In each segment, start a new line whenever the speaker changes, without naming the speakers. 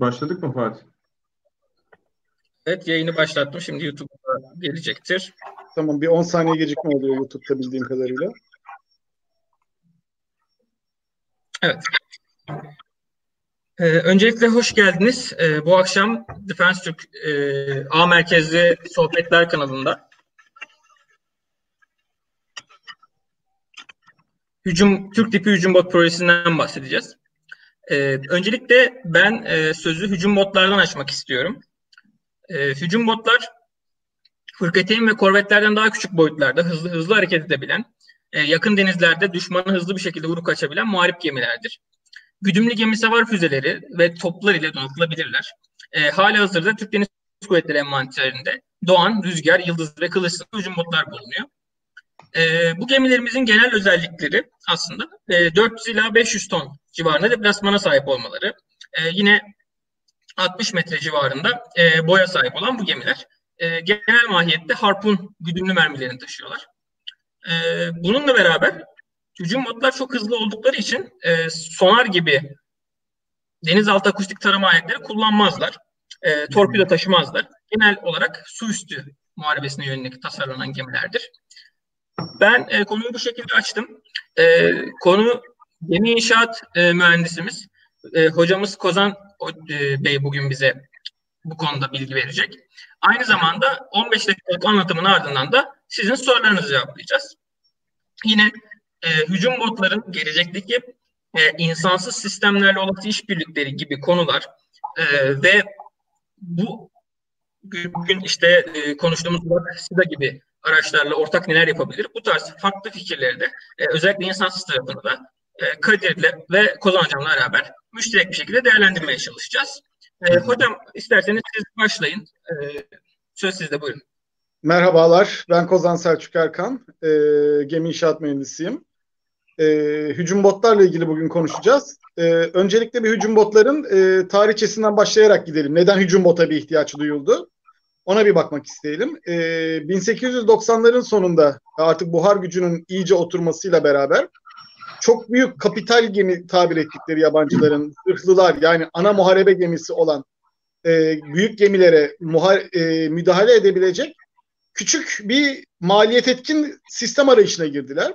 Başladık mı Fatih?
Evet yayını başlattım. Şimdi YouTube'a gelecektir.
Tamam bir 10 saniye gecikme oluyor YouTube'da bildiğim kadarıyla.
Evet. Ee, öncelikle hoş geldiniz. Ee, bu akşam Defense Türk e, A Merkezli Sohbetler kanalında hücum Türk tipi hücum bot projesinden bahsedeceğiz. Ee, öncelikle ben e, sözü hücum botlardan açmak istiyorum. E, hücum botlar fırkateyn ve korvetlerden daha küçük boyutlarda hızlı hızlı hareket edebilen, e, yakın denizlerde düşmanı hızlı bir şekilde vurup kaçabilen muharip gemilerdir. Güdümlü gemi savar füzeleri ve toplar ile donatılabilirler. E, hala hazırda Türk Deniz Kuvvetleri envanterinde Doğan, Rüzgar, Yıldız ve Kılıçlı hücum botlar bulunuyor. E, bu gemilerimizin genel özellikleri aslında e, 400 ila 500 ton civarında deplasmana sahip olmaları. E, yine 60 metre civarında e, boya sahip olan bu gemiler e, genel mahiyette harpun güdümlü mermilerini taşıyorlar. E, bununla beraber hücum modlar çok hızlı oldukları için e, sonar gibi denizaltı akustik tarama aletleri kullanmazlar. E, torpido taşımazlar. Genel olarak su üstü muharebesine yönelik tasarlanan gemilerdir. Ben e, konuyu bu şekilde açtım. E, konu gemi inşaat e, mühendisimiz. E, hocamız Kozan e, Bey bugün bize bu konuda bilgi verecek. Aynı zamanda 15 dakikalık anlatımın ardından da sizin sorularınızı cevaplayacağız. Yine e, hücum botların gelecekteki e, insansız sistemlerle olası işbirlikleri gibi konular e, ve bu bugün işte e, konuştuğumuz SIDA gibi araçlarla ortak neler yapabilir? Bu tarz farklı fikirleri de e, özellikle insansız tarafını da e, Kadir'le ve Kozan Hocam'la beraber müşterek bir şekilde değerlendirmeye çalışacağız. E, hocam isterseniz siz başlayın. E, söz sizde buyurun.
Merhabalar, ben Kozan Selçuk Erkan, e, gemi inşaat mühendisiyim. E, hücum botlarla ilgili bugün konuşacağız. E, öncelikle bir hücum botların e, tarihçesinden başlayarak gidelim. Neden hücum bota bir ihtiyaç duyuldu? Ona bir bakmak isteyelim. E, 1890'ların sonunda artık buhar gücünün iyice oturmasıyla beraber çok büyük kapital gemi tabir ettikleri yabancıların zırhlılar yani ana muharebe gemisi olan e, büyük gemilere muhar, e, müdahale edebilecek küçük bir maliyet etkin sistem arayışına girdiler.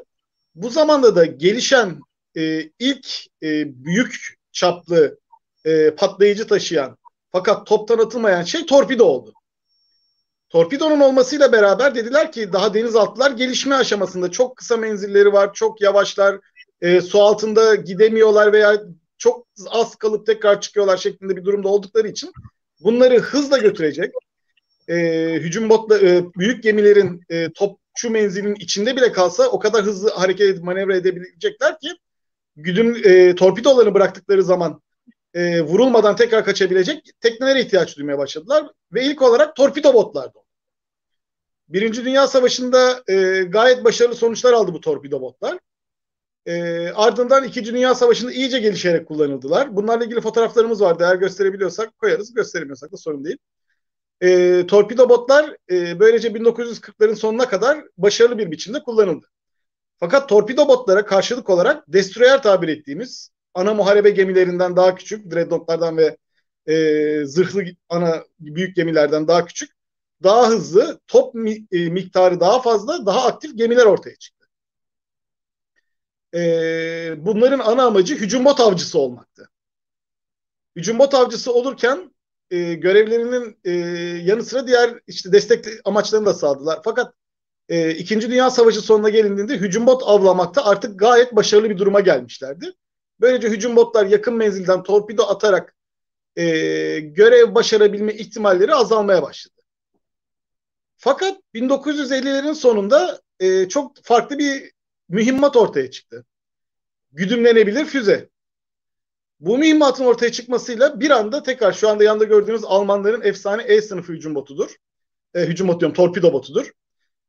Bu zamanda da gelişen e, ilk e, büyük çaplı e, patlayıcı taşıyan fakat toptan atılmayan şey torpido oldu. Torpidonun olmasıyla beraber dediler ki daha denizaltılar gelişme aşamasında çok kısa menzilleri var, çok yavaşlar, e, su altında gidemiyorlar veya çok az kalıp tekrar çıkıyorlar şeklinde bir durumda oldukları için bunları hızla götürecek e, hücum botla e, büyük gemilerin e, topçu menzilinin içinde bile kalsa o kadar hızlı hareket edip manevra edebilecekler ki güdüm e, torpidolarını bıraktıkları zaman e, vurulmadan tekrar kaçabilecek teknelere ihtiyaç duymaya başladılar ve ilk olarak torpido botlardı. Birinci Dünya Savaşı'nda e, gayet başarılı sonuçlar aldı bu torpido botlar. E, ardından İkinci Dünya Savaşı'nda iyice gelişerek kullanıldılar. Bunlarla ilgili fotoğraflarımız vardı. Eğer gösterebiliyorsak koyarız. Gösteremiyorsak da sorun değil. E, torpido botlar e, böylece 1940'ların sonuna kadar başarılı bir biçimde kullanıldı. Fakat torpido botlara karşılık olarak destroyer tabir ettiğimiz ana muharebe gemilerinden daha küçük, dreadnoughtlardan ve e, zırhlı ana büyük gemilerden daha küçük, daha hızlı, top mi, e, miktarı daha fazla, daha aktif gemiler ortaya çıktı e, bunların ana amacı hücum bot avcısı olmaktı. Hücum bot avcısı olurken e, görevlerinin e, yanı sıra diğer işte destek amaçlarını da sağladılar. Fakat e, İkinci Dünya Savaşı sonuna gelindiğinde hücum bot avlamakta artık gayet başarılı bir duruma gelmişlerdi. Böylece hücum botlar yakın menzilden torpido atarak e, görev başarabilme ihtimalleri azalmaya başladı. Fakat 1950'lerin sonunda e, çok farklı bir mühimmat ortaya çıktı. Güdümlenebilir füze. Bu mühimmatın ortaya çıkmasıyla bir anda tekrar şu anda yanında gördüğünüz Almanların efsane E sınıfı hücum botudur. E, hücum botu diyorum, torpido botudur.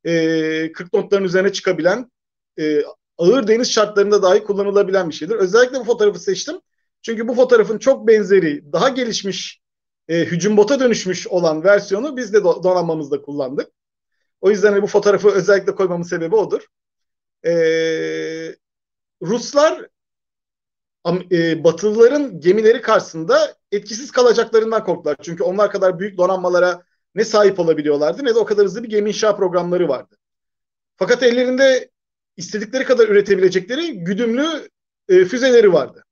E, 40 notların üzerine çıkabilen, e, ağır deniz şartlarında dahi kullanılabilen bir şeydir. Özellikle bu fotoğrafı seçtim. Çünkü bu fotoğrafın çok benzeri, daha gelişmiş, e, hücum bota dönüşmüş olan versiyonu biz de donanmamızda kullandık. O yüzden bu fotoğrafı özellikle koymamın sebebi odur. E, Ruslar e, Batılıların gemileri karşısında etkisiz kalacaklarından korktular. Çünkü onlar kadar büyük donanmalara ne sahip olabiliyorlardı ne de o kadar hızlı bir gemi inşa programları vardı. Fakat ellerinde istedikleri kadar üretebilecekleri güdümlü e, füzeleri vardı.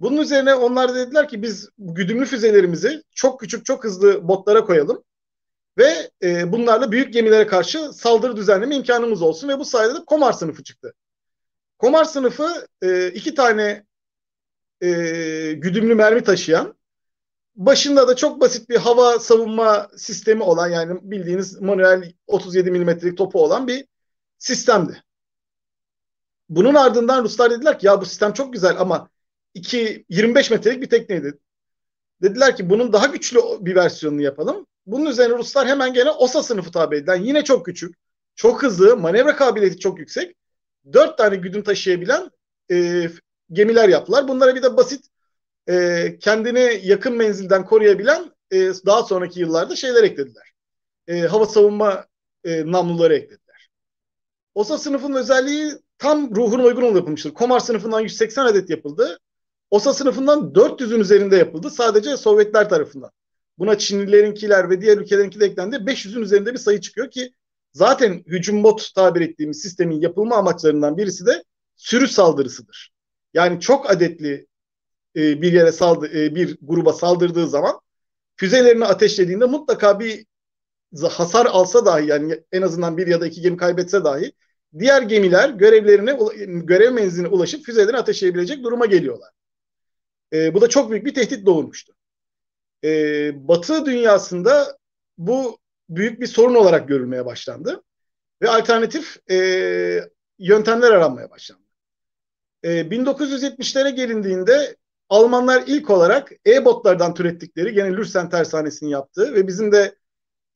Bunun üzerine onlar dediler ki biz güdümlü füzelerimizi çok küçük çok hızlı botlara koyalım ve e, bunlarla büyük gemilere karşı saldırı düzenleme imkanımız olsun ve bu sayede de Komar sınıfı çıktı. Komar sınıfı e, iki tane e, güdümlü mermi taşıyan başında da çok basit bir hava savunma sistemi olan yani bildiğiniz manuel 37 milimetrelik topu olan bir sistemdi. Bunun ardından Ruslar dediler ki ya bu sistem çok güzel ama 2 25 metrelik bir tekneydi. Dediler ki bunun daha güçlü bir versiyonunu yapalım. Bunun üzerine Ruslar hemen gene OSA sınıfı tabi edilen yine çok küçük, çok hızlı, manevra kabiliyeti çok yüksek. Dört tane güdüm taşıyabilen e, gemiler yaptılar. Bunlara bir de basit e, kendini yakın menzilden koruyabilen e, daha sonraki yıllarda şeyler eklediler. E, hava savunma e, namluları eklediler. OSA sınıfının özelliği tam ruhuna uygun yapılmıştır. Komar sınıfından 180 adet yapıldı. OSA sınıfından 400'ün üzerinde yapıldı. Sadece Sovyetler tarafından. Buna Çinlilerinkiler ve diğer ülkelerinki de eklendi. 500'ün üzerinde bir sayı çıkıyor ki zaten hücum bot tabir ettiğimiz sistemin yapılma amaçlarından birisi de sürü saldırısıdır. Yani çok adetli e, bir yere saldı e, bir gruba saldırdığı zaman füzelerini ateşlediğinde mutlaka bir hasar alsa dahi yani en azından bir ya da iki gemi kaybetse dahi diğer gemiler görevlerine görev menziline ulaşıp füzelerini ateşleyebilecek duruma geliyorlar. E, bu da çok büyük bir tehdit doğurmuştu. E, Batı dünyasında bu büyük bir sorun olarak görülmeye başlandı ve alternatif e, yöntemler aranmaya başlandı. E, 1970'lere gelindiğinde Almanlar ilk olarak E-botlardan türettikleri gene Lürsen tersanesinin yaptığı ve bizim de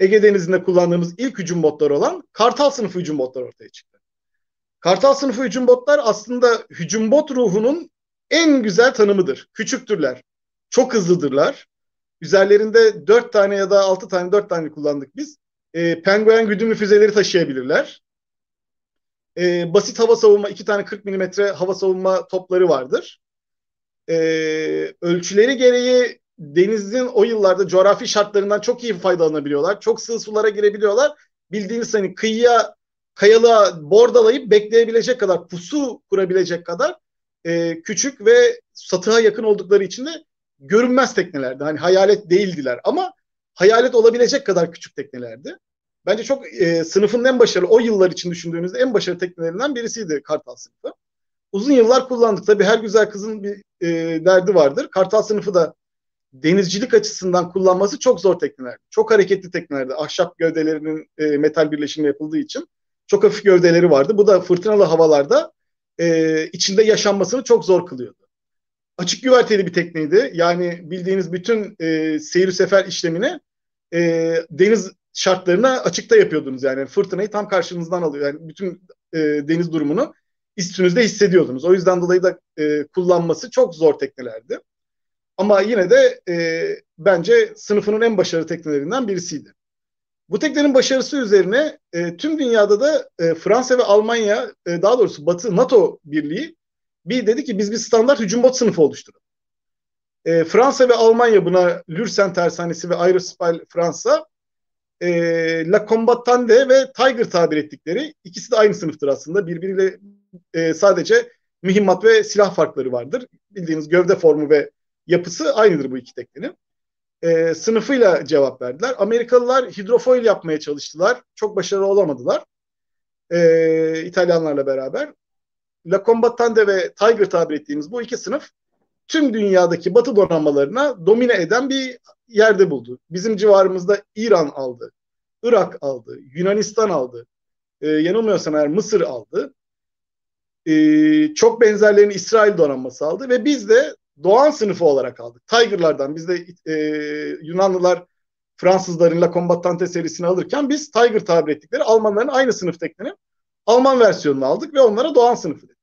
Ege Denizi'nde kullandığımız ilk hücum botları olan Kartal sınıfı hücum botları ortaya çıktı. Kartal sınıfı hücum botlar aslında hücum bot ruhunun en güzel tanımıdır. Küçüktürler, çok hızlıdırlar. Üzerlerinde dört tane ya da altı tane, dört tane kullandık biz. E, penguen güdümlü füzeleri taşıyabilirler. E, basit hava savunma, iki tane 40 milimetre hava savunma topları vardır e, ölçüleri gereği denizin o yıllarda coğrafi şartlarından çok iyi faydalanabiliyorlar. Çok sığ sulara girebiliyorlar. Bildiğiniz hani kıyıya kayalığa bordalayıp bekleyebilecek kadar pusu kurabilecek kadar e, küçük ve satığa yakın oldukları için de görünmez teknelerdi. Hani hayalet değildiler ama hayalet olabilecek kadar küçük teknelerdi. Bence çok e, sınıfın en başarılı o yıllar için düşündüğünüzde en başarılı teknelerinden birisiydi Kartal sınıfı uzun yıllar kullandık. Tabii her güzel kızın bir e, derdi vardır. Kartal sınıfı da denizcilik açısından kullanması çok zor tekneler. Çok hareketli teknelerdi. Ahşap gövdelerinin e, metal birleşimi yapıldığı için çok hafif gövdeleri vardı. Bu da fırtınalı havalarda e, içinde yaşanmasını çok zor kılıyordu. Açık güverteli bir tekneydi. Yani bildiğiniz bütün e, seyir sefer işlemini e, deniz şartlarına açıkta yapıyordunuz. Yani fırtınayı tam karşınızdan alıyor. Yani bütün e, deniz durumunu üstünüzde hissediyordunuz. O yüzden dolayı da e, kullanması çok zor teknelerdi. Ama yine de e, bence sınıfının en başarılı teknelerinden birisiydi. Bu teknenin başarısı üzerine e, tüm dünyada da e, Fransa ve Almanya, e, daha doğrusu Batı NATO Birliği bir dedi ki biz bir standart hücum bot sınıfı oluşturalım. E, Fransa ve Almanya buna Lürsen Tersanesi ve Aerospal Fransa e, La Combattante ve Tiger tabir ettikleri ikisi de aynı sınıftır aslında. Birbiriyle e, sadece mühimmat ve silah farkları vardır. Bildiğiniz gövde formu ve yapısı aynıdır bu iki teknenin. E, sınıfıyla cevap verdiler. Amerikalılar hidrofoil yapmaya çalıştılar. Çok başarılı olamadılar. E, İtalyanlarla beraber. La Combattante ve Tiger tabir ettiğimiz bu iki sınıf tüm dünyadaki batı donanmalarına domine eden bir yerde buldu. Bizim civarımızda İran aldı, Irak aldı, Yunanistan aldı, e, yanılmıyorsam eğer Mısır aldı e, çok benzerlerini İsrail donanması aldı ve biz de Doğan sınıfı olarak aldık. Tiger'lardan biz de e, Yunanlılar Fransızların La Combattante serisini alırken biz Tiger tabir ettikleri Almanların aynı sınıf teknenin Alman versiyonunu aldık ve onlara Doğan sınıfı dedik.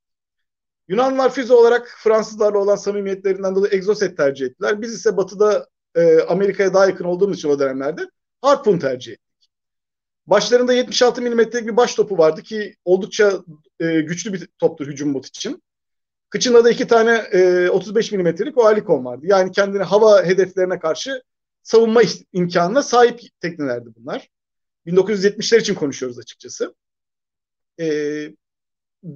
Yunanlılar füze olarak Fransızlarla olan samimiyetlerinden dolayı Exocet tercih ettiler. Biz ise batıda e, Amerika'ya daha yakın olduğumuz için o dönemlerde Harpoon tercih ettik. Başlarında 76 milimetrelik bir baş topu vardı ki oldukça e, güçlü bir toptur hücum bot için. Kıçında da iki tane e, 35 milimetrelik Oerlikon vardı. Yani kendini hava hedeflerine karşı savunma imkanına sahip teknelerdi bunlar. 1970'ler için konuşuyoruz açıkçası. E,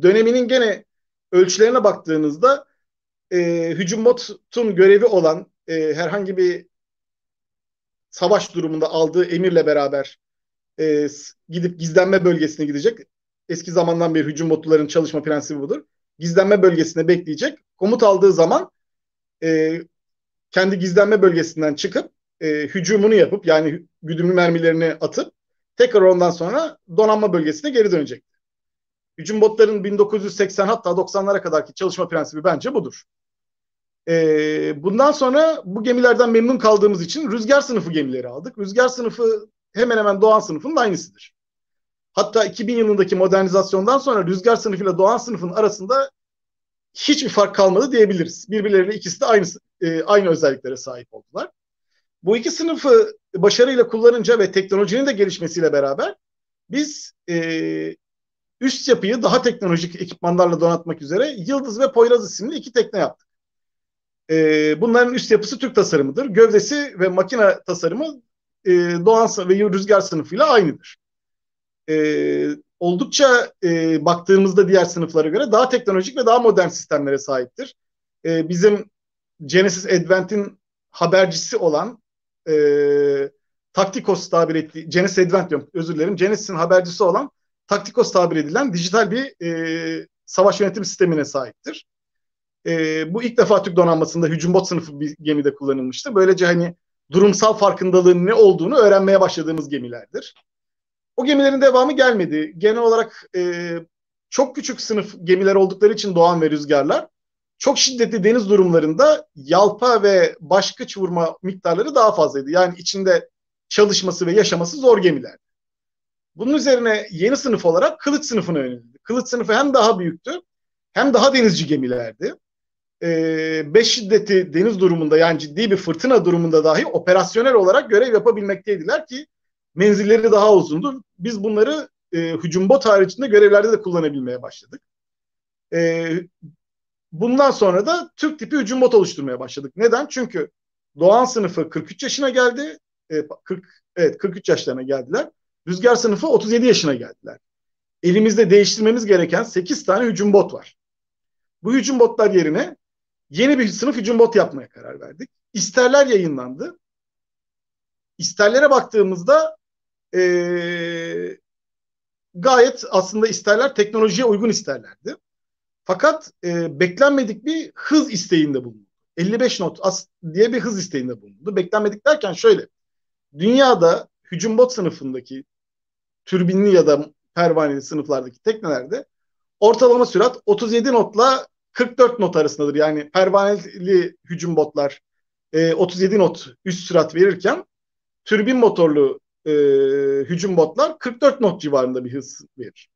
döneminin gene ölçülerine baktığınızda e, hücum botun görevi olan e, herhangi bir savaş durumunda aldığı emirle beraber e, gidip gizlenme bölgesine gidecek. Eski zamandan beri hücum botluların çalışma prensibi budur. Gizlenme bölgesine bekleyecek. Komut aldığı zaman e, kendi gizlenme bölgesinden çıkıp e, hücumunu yapıp yani güdümlü mermilerini atıp tekrar ondan sonra donanma bölgesine geri dönecek. Hücum botların 1980 hatta 90'lara kadarki çalışma prensibi bence budur. E, bundan sonra bu gemilerden memnun kaldığımız için rüzgar sınıfı gemileri aldık. Rüzgar sınıfı hemen hemen Doğan sınıfının aynısıdır. Hatta 2000 yılındaki modernizasyondan sonra rüzgar sınıfıyla Doğan sınıfının arasında hiçbir fark kalmadı diyebiliriz. Birbirleriyle ikisi de aynı, e, aynı özelliklere sahip oldular. Bu iki sınıfı başarıyla kullanınca ve teknolojinin de gelişmesiyle beraber biz e, üst yapıyı daha teknolojik ekipmanlarla donatmak üzere Yıldız ve Poyraz isimli iki tekne yaptık. E, bunların üst yapısı Türk tasarımıdır. Gövdesi ve makine tasarımı e, Doğan ve Rüzgar sınıfıyla aynıdır. E, oldukça e, baktığımızda diğer sınıflara göre daha teknolojik ve daha modern sistemlere sahiptir. E, bizim Genesis Advent'in habercisi olan e, Taktikos tabir ettiği, Genesis Advent diyorum özür dilerim. Genesis'in habercisi olan Taktikos tabir edilen dijital bir e, savaş yönetim sistemine sahiptir. E, bu ilk defa Türk donanmasında hücum bot sınıfı bir gemide kullanılmıştı. Böylece hani durumsal farkındalığın ne olduğunu öğrenmeye başladığımız gemilerdir. O gemilerin devamı gelmedi. Genel olarak e, çok küçük sınıf gemiler oldukları için Doğan ve Rüzgarlar çok şiddetli deniz durumlarında yalpa ve baş kıç vurma miktarları daha fazlaydı. Yani içinde çalışması ve yaşaması zor gemiler. Bunun üzerine yeni sınıf olarak kılıç sınıfına yöneldi. Kılıç sınıfı hem daha büyüktü hem daha denizci gemilerdi. Ee, beş şiddeti deniz durumunda yani ciddi bir fırtına durumunda dahi operasyonel olarak görev yapabilmekteydiler ki menzilleri daha uzundu. Biz bunları e, hücum bot haricinde görevlerde de kullanabilmeye başladık. E, bundan sonra da Türk tipi hücum bot oluşturmaya başladık. Neden? Çünkü Doğan sınıfı 43 yaşına geldi. E, 40 evet 43 yaşlarına geldiler. Rüzgar sınıfı 37 yaşına geldiler. Elimizde değiştirmemiz gereken 8 tane hücum bot var. Bu hücum botlar yerine yeni bir sınıf hücum bot yapmaya karar verdik. İsterler yayınlandı. İsterlere baktığımızda e, gayet aslında isterler teknolojiye uygun isterlerdi. Fakat e, beklenmedik bir hız isteğinde bulundu. 55 not as diye bir hız isteğinde bulundu. Beklenmedik derken şöyle. Dünyada hücum bot sınıfındaki türbinli ya da pervaneli sınıflardaki teknelerde ortalama sürat 37 notla 44 not arasındadır. Yani pervaneli hücum botlar e, 37 not üst sürat verirken türbin motorlu e, hücum botlar 44 not civarında bir hız verir.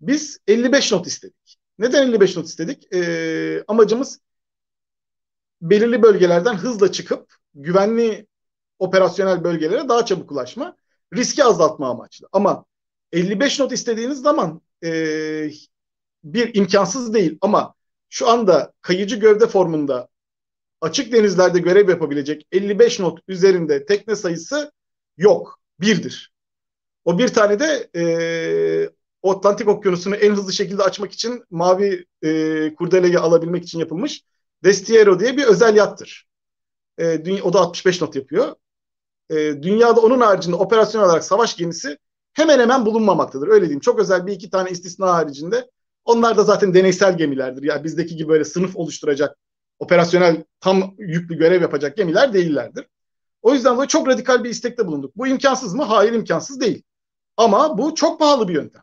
Biz 55 not istedik. Neden 55 not istedik? E, amacımız belirli bölgelerden hızla çıkıp güvenli operasyonel bölgelere daha çabuk ulaşma, riski azaltma amaçlı. Ama 55 not istediğiniz zaman e, bir imkansız değil ama şu anda kayıcı gövde formunda açık denizlerde görev yapabilecek 55 not üzerinde tekne sayısı yok. Birdir. O bir tane de e, Atlantik Okyanusu'nu en hızlı şekilde açmak için mavi e, kurdeleyi alabilmek için yapılmış Destiero diye bir özel yattır. E, o da 65 not yapıyor. E, dünyada onun haricinde operasyon olarak savaş gemisi hemen hemen bulunmamaktadır. Öyle diyeyim. Çok özel bir iki tane istisna haricinde. Onlar da zaten deneysel gemilerdir. Yani bizdeki gibi böyle sınıf oluşturacak, operasyonel tam yüklü görev yapacak gemiler değillerdir. O yüzden de çok radikal bir istekte bulunduk. Bu imkansız mı? Hayır imkansız değil. Ama bu çok pahalı bir yöntem.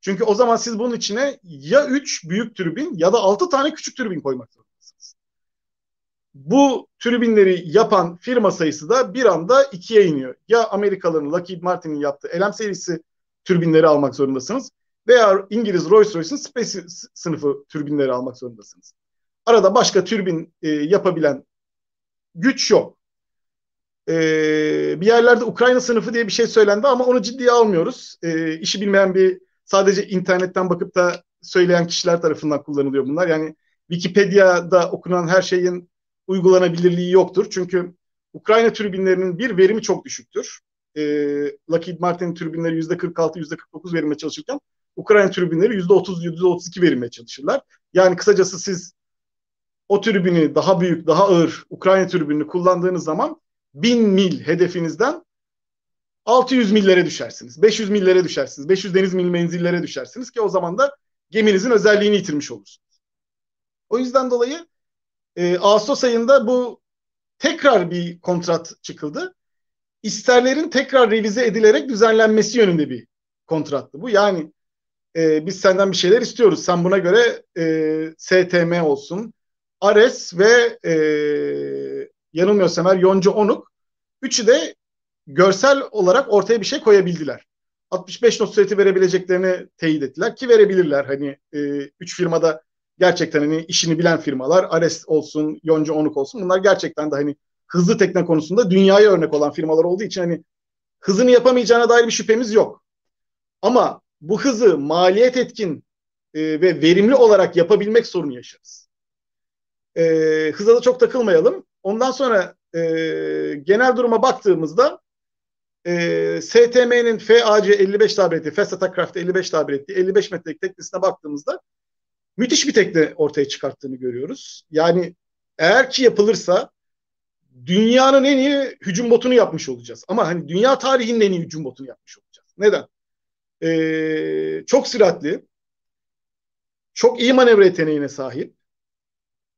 Çünkü o zaman siz bunun içine ya 3 büyük türbin ya da 6 tane küçük türbin koymak. Bu türbinleri yapan firma sayısı da bir anda ikiye iniyor. Ya Amerikalıların Lockheed Martin'in yaptığı LM serisi türbinleri almak zorundasınız veya İngiliz Rolls-Royce'un Space sınıfı türbinleri almak zorundasınız. Arada başka türbin e, yapabilen güç yok. E, bir yerlerde Ukrayna sınıfı diye bir şey söylendi ama onu ciddiye almıyoruz. E, işi bilmeyen bir sadece internetten bakıp da söyleyen kişiler tarafından kullanılıyor bunlar. Yani Wikipedia'da okunan her şeyin uygulanabilirliği yoktur. Çünkü Ukrayna türbinlerinin bir verimi çok düşüktür. E, Lockheed Martin türbinleri %46, %49 verimle çalışırken Ukrayna türbinleri %30, %32 verimle çalışırlar. Yani kısacası siz o türbini daha büyük, daha ağır Ukrayna türbinini kullandığınız zaman 1000 mil hedefinizden 600 millere düşersiniz. 500 millere düşersiniz. 500 deniz mil menzillere düşersiniz ki o zaman da geminizin özelliğini yitirmiş olursunuz. O yüzden dolayı e, Ağustos ayında bu tekrar bir kontrat çıkıldı. İsterlerin tekrar revize edilerek düzenlenmesi yönünde bir kontrattı bu. Yani e, biz senden bir şeyler istiyoruz. Sen buna göre e, STM olsun, Ares ve e, yanılmıyorsam eğer Yonca Onuk üçü de görsel olarak ortaya bir şey koyabildiler. 65 not süreti verebileceklerini teyit ettiler ki verebilirler. Hani e, üç firmada gerçekten hani işini bilen firmalar Ares olsun, Yonca Onuk olsun bunlar gerçekten de hani hızlı tekne konusunda dünyaya örnek olan firmalar olduğu için hani hızını yapamayacağına dair bir şüphemiz yok. Ama bu hızı maliyet etkin e, ve verimli olarak yapabilmek sorunu yaşarız. E, hıza da çok takılmayalım. Ondan sonra e, genel duruma baktığımızda e, STM'nin FAC 55 tabir ettiği, Fast Attack Craft 55 tabir ettiği 55 metrelik teknesine baktığımızda müthiş bir tekne ortaya çıkarttığını görüyoruz. Yani eğer ki yapılırsa dünyanın en iyi hücum botunu yapmış olacağız. Ama hani dünya tarihinin en iyi hücum botunu yapmış olacağız. Neden? Ee, çok süratli, çok iyi manevra yeteneğine sahip,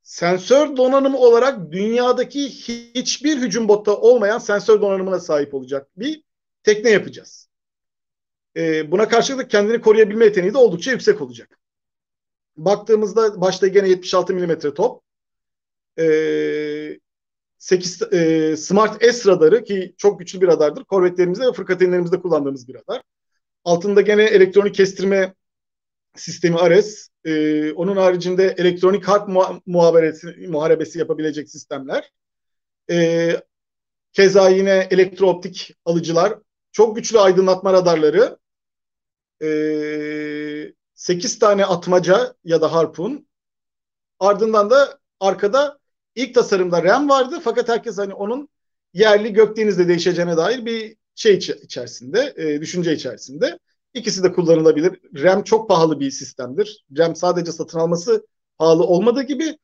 sensör donanımı olarak dünyadaki hiçbir hücum botta olmayan sensör donanımına sahip olacak bir tekne yapacağız. Ee, buna karşılık kendini koruyabilme yeteneği de oldukça yüksek olacak. Baktığımızda başta gene 76 mm top. Ee, 8 e, Smart S radarı ki çok güçlü bir radardır. Korvetlerimizde ve fırkateynlerimizde kullandığımız bir radar. Altında gene elektronik kestirme sistemi Ares. E, onun haricinde elektronik harp muharebesi, muharebesi yapabilecek sistemler. E, keza yine elektrooptik alıcılar. Çok güçlü aydınlatma radarları. E, 8 tane atmaca ya da harpun. Ardından da arkada ilk tasarımda RAM vardı fakat herkes hani onun yerli gökdenizde değişeceğine dair bir şey içerisinde, e, düşünce içerisinde. İkisi de kullanılabilir. RAM çok pahalı bir sistemdir. RAM sadece satın alması pahalı olmadığı gibi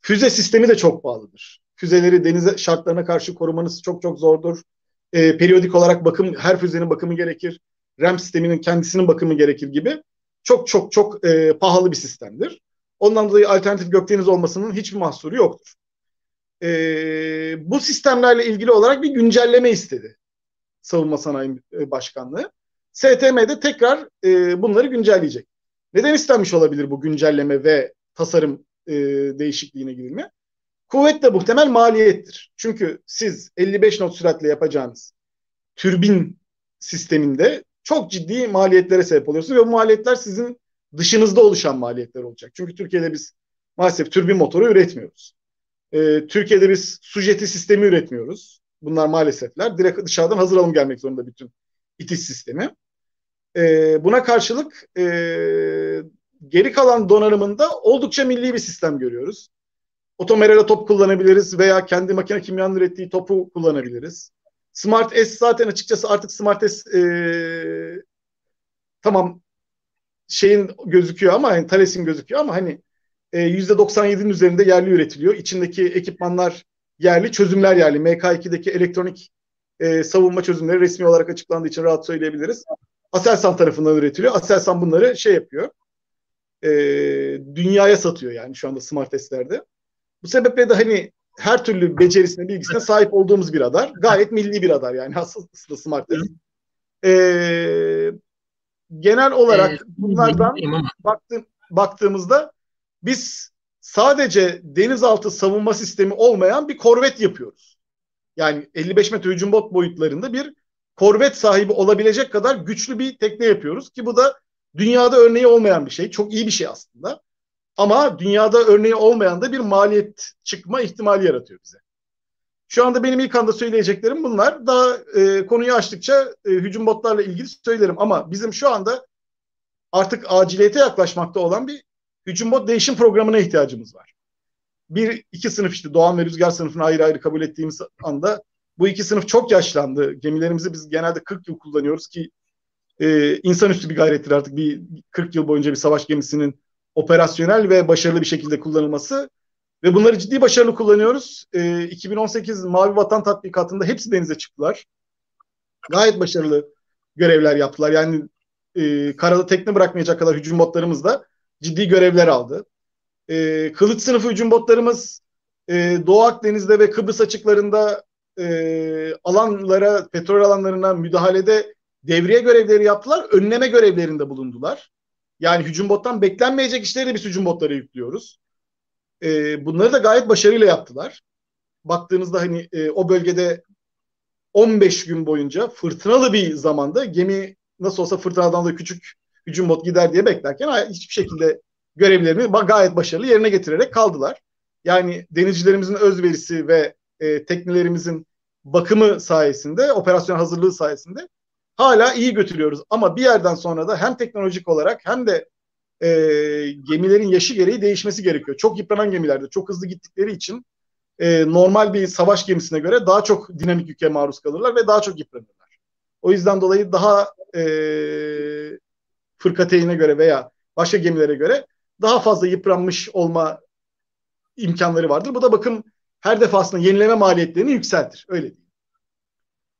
füze sistemi de çok pahalıdır. Füzeleri deniz şartlarına karşı korumanız çok çok zordur. E, periyodik olarak bakım, her füzenin bakımı gerekir. RAM sisteminin kendisinin bakımı gerekir gibi. Çok çok çok e, pahalı bir sistemdir. Ondan dolayı alternatif gökdeniz olmasının hiçbir mahsuru yoktur. E, bu sistemlerle ilgili olarak bir güncelleme istedi Savunma Sanayi Başkanlığı. STM'de tekrar e, bunları güncelleyecek. Neden istenmiş olabilir bu güncelleme ve tasarım e, değişikliğine gidilme? Kuvvet de muhtemel maliyettir. Çünkü siz 55 not süratle yapacağınız türbin sisteminde çok ciddi maliyetlere sebep oluyorsunuz ve bu maliyetler sizin dışınızda oluşan maliyetler olacak. Çünkü Türkiye'de biz maalesef türbin motoru üretmiyoruz. Ee, Türkiye'de biz sujeti sistemi üretmiyoruz. Bunlar maalesefler. Direkt dışarıdan hazır alım gelmek zorunda bütün itiş sistemi. E, buna karşılık e, geri kalan donanımında oldukça milli bir sistem görüyoruz. Otomerala top kullanabiliriz veya kendi makine kimyanın ürettiği topu kullanabiliriz. Smart S zaten açıkçası artık Smart S e, tamam şeyin gözüküyor ama yani Thales'in gözüküyor ama hani e, %97'nin üzerinde yerli üretiliyor. İçindeki ekipmanlar yerli, çözümler yerli. MK2'deki elektronik e, savunma çözümleri resmi olarak açıklandığı için rahat söyleyebiliriz. Aselsan tarafından üretiliyor. Aselsan bunları şey yapıyor. E, dünyaya satıyor yani şu anda smart testlerde. Bu sebeple de hani her türlü becerisine, bilgisine sahip olduğumuz bir radar. Gayet milli bir radar yani aslında smart test. E, genel olarak bunlardan baktım, baktığımızda biz sadece denizaltı savunma sistemi olmayan bir korvet yapıyoruz. Yani 55 metre hücum bot boyutlarında bir korvet sahibi olabilecek kadar güçlü bir tekne yapıyoruz ki bu da dünyada örneği olmayan bir şey. Çok iyi bir şey aslında. Ama dünyada örneği olmayan da bir maliyet çıkma ihtimali yaratıyor bize. Şu anda benim ilk anda söyleyeceklerim bunlar. Daha e, konuyu açtıkça e, hücum botlarla ilgili söylerim. Ama bizim şu anda artık aciliyete yaklaşmakta olan bir hücum bot değişim programına ihtiyacımız var. Bir, iki sınıf işte Doğan ve Rüzgar sınıfını ayrı ayrı kabul ettiğimiz anda bu iki sınıf çok yaşlandı. Gemilerimizi biz genelde 40 yıl kullanıyoruz ki e, insanüstü bir gayrettir artık bir 40 yıl boyunca bir savaş gemisinin operasyonel ve başarılı bir şekilde kullanılması ve bunları ciddi başarılı kullanıyoruz. E, 2018 Mavi Vatan tatbikatında hepsi denize çıktılar. Gayet başarılı görevler yaptılar. Yani e, karada tekne bırakmayacak kadar hücum botlarımız da ciddi görevler aldı. E, kılıç sınıfı hücum botlarımız e, Doğu Akdeniz'de ve Kıbrıs açıklarında e, alanlara, petrol alanlarına müdahalede devriye görevleri yaptılar. Önleme görevlerinde bulundular. Yani hücum bottan beklenmeyecek işleri de biz hücum botlara yüklüyoruz. E, bunları da gayet başarıyla yaptılar. Baktığınızda hani e, o bölgede 15 gün boyunca fırtınalı bir zamanda gemi nasıl olsa fırtınadan da küçük hücum bot gider diye beklerken hiçbir şekilde görevlerini gayet başarılı yerine getirerek kaldılar. Yani denizcilerimizin özverisi ve e, teknelerimizin bakımı sayesinde, operasyon hazırlığı sayesinde hala iyi götürüyoruz. Ama bir yerden sonra da hem teknolojik olarak hem de e, gemilerin yaşı gereği değişmesi gerekiyor. Çok yıpranan gemilerde çok hızlı gittikleri için e, normal bir savaş gemisine göre daha çok dinamik yüke maruz kalırlar ve daha çok yıpranırlar. O yüzden dolayı daha e, fırkateyine göre veya başka gemilere göre daha fazla yıpranmış olma imkanları vardır. Bu da bakım her defasında yenileme maliyetlerini yükseltir. Öyle değil.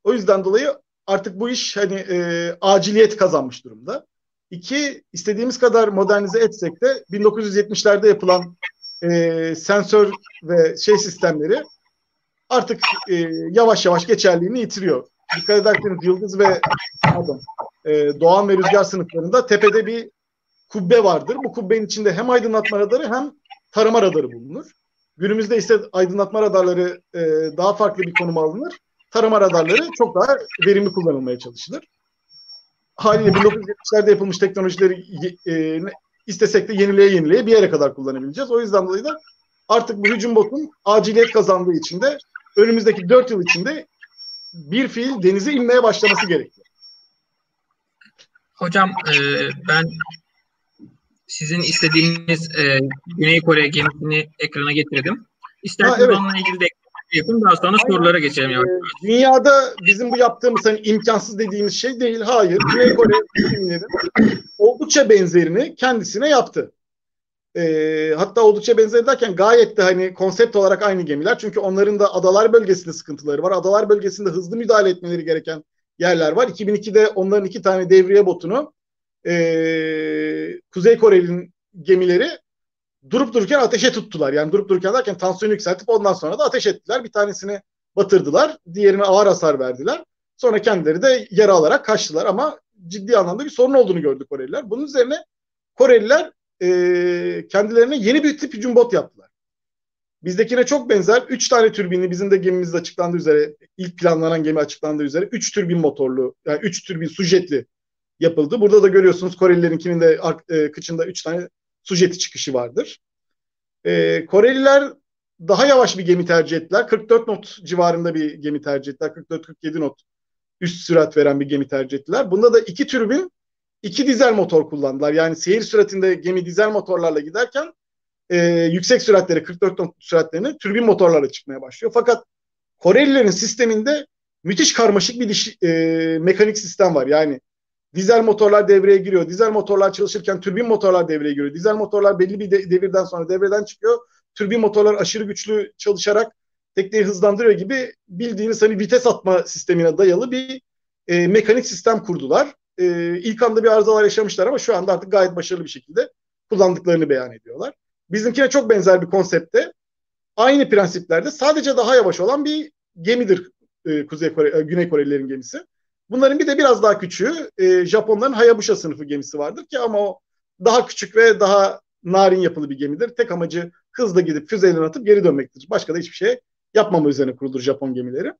O yüzden dolayı artık bu iş hani e, aciliyet kazanmış durumda. İki, istediğimiz kadar modernize etsek de 1970'lerde yapılan e, sensör ve şey sistemleri artık e, yavaş yavaş geçerliğini yitiriyor. Dikkat ederseniz Yıldız ve pardon, e, Doğan ve Rüzgar sınıflarında tepede bir kubbe vardır. Bu kubbenin içinde hem aydınlatma radarı hem tarama radarı bulunur. Günümüzde ise aydınlatma radarları e, daha farklı bir konuma alınır. Tarama radarları çok daha verimli kullanılmaya çalışılır. Haliyle 1970'lerde yapılmış teknolojileri e, istesek de yenileye yenileye bir yere kadar kullanabileceğiz. O yüzden dolayı da artık bu hücum botun aciliyet kazandığı için de önümüzdeki 4 yıl içinde bir fiil denize inmeye başlaması gerekiyor.
Hocam e, ben sizin istediğiniz e, Güney Kore gemisini ekrana getirdim. İsterseniz evet. onunla ilgili de yapın daha sonra Aynen. sorulara geçelim.
Ee, dünyada bizim bu yaptığımız hani imkansız dediğimiz şey değil. Hayır. Güney Kore gemilerin oldukça benzerini kendisine yaptı. Ee, hatta oldukça benzer derken gayet de hani konsept olarak aynı gemiler. Çünkü onların da adalar bölgesinde sıkıntıları var. Adalar bölgesinde hızlı müdahale etmeleri gereken yerler var. 2002'de onların iki tane devriye botunu e, Kuzey Kore'nin gemileri durup dururken ateşe tuttular. Yani durup dururken derken tansiyonu yükseltip ondan sonra da ateş ettiler. Bir tanesini batırdılar. Diğerine ağır hasar verdiler. Sonra kendileri de yara alarak kaçtılar ama ciddi anlamda bir sorun olduğunu gördük Koreliler. Bunun üzerine Koreliler e, kendilerine yeni bir tip hücum bot yaptılar. Bizdekine çok benzer. Üç tane türbinli bizim de gemimizde açıklandığı üzere ilk planlanan gemi açıklandığı üzere üç türbin motorlu yani üç türbin sujetli yapıldı. Burada da görüyorsunuz Korelilerinkinin de e, kıçında üç tane sujeti çıkışı vardır. E, Koreliler daha yavaş bir gemi tercih ettiler. 44 not civarında bir gemi tercih ettiler. 44-47 not üst sürat veren bir gemi tercih ettiler. Bunda da iki türbin iki dizel motor kullandılar. Yani seyir süratinde gemi dizel motorlarla giderken e, yüksek süratleri 44 knot süratlerini türbin motorlarla çıkmaya başlıyor. Fakat Korelilerin sisteminde müthiş karmaşık bir diş, e, mekanik sistem var. Yani dizel motorlar devreye giriyor. Dizel motorlar çalışırken türbin motorlar devreye giriyor. Dizel motorlar belli bir de, devirden sonra devreden çıkıyor. Türbin motorlar aşırı güçlü çalışarak tekneyi hızlandırıyor gibi bildiğiniz hani vites atma sistemine dayalı bir e, mekanik sistem kurdular. E, ilk anda bir arızalar yaşamışlar ama şu anda artık gayet başarılı bir şekilde kullandıklarını beyan ediyorlar. Bizimkine çok benzer bir konsepte aynı prensiplerde sadece daha yavaş olan bir gemidir e, Kuzey Kore, e, Güney Korelilerin gemisi. Bunların bir de biraz daha küçüğü e, Japonların Hayabusa sınıfı gemisi vardır ki ama o daha küçük ve daha narin yapılı bir gemidir. Tek amacı hızla gidip füzeyle atıp geri dönmektir. Başka da hiçbir şey yapmama üzerine kurulur Japon gemileri.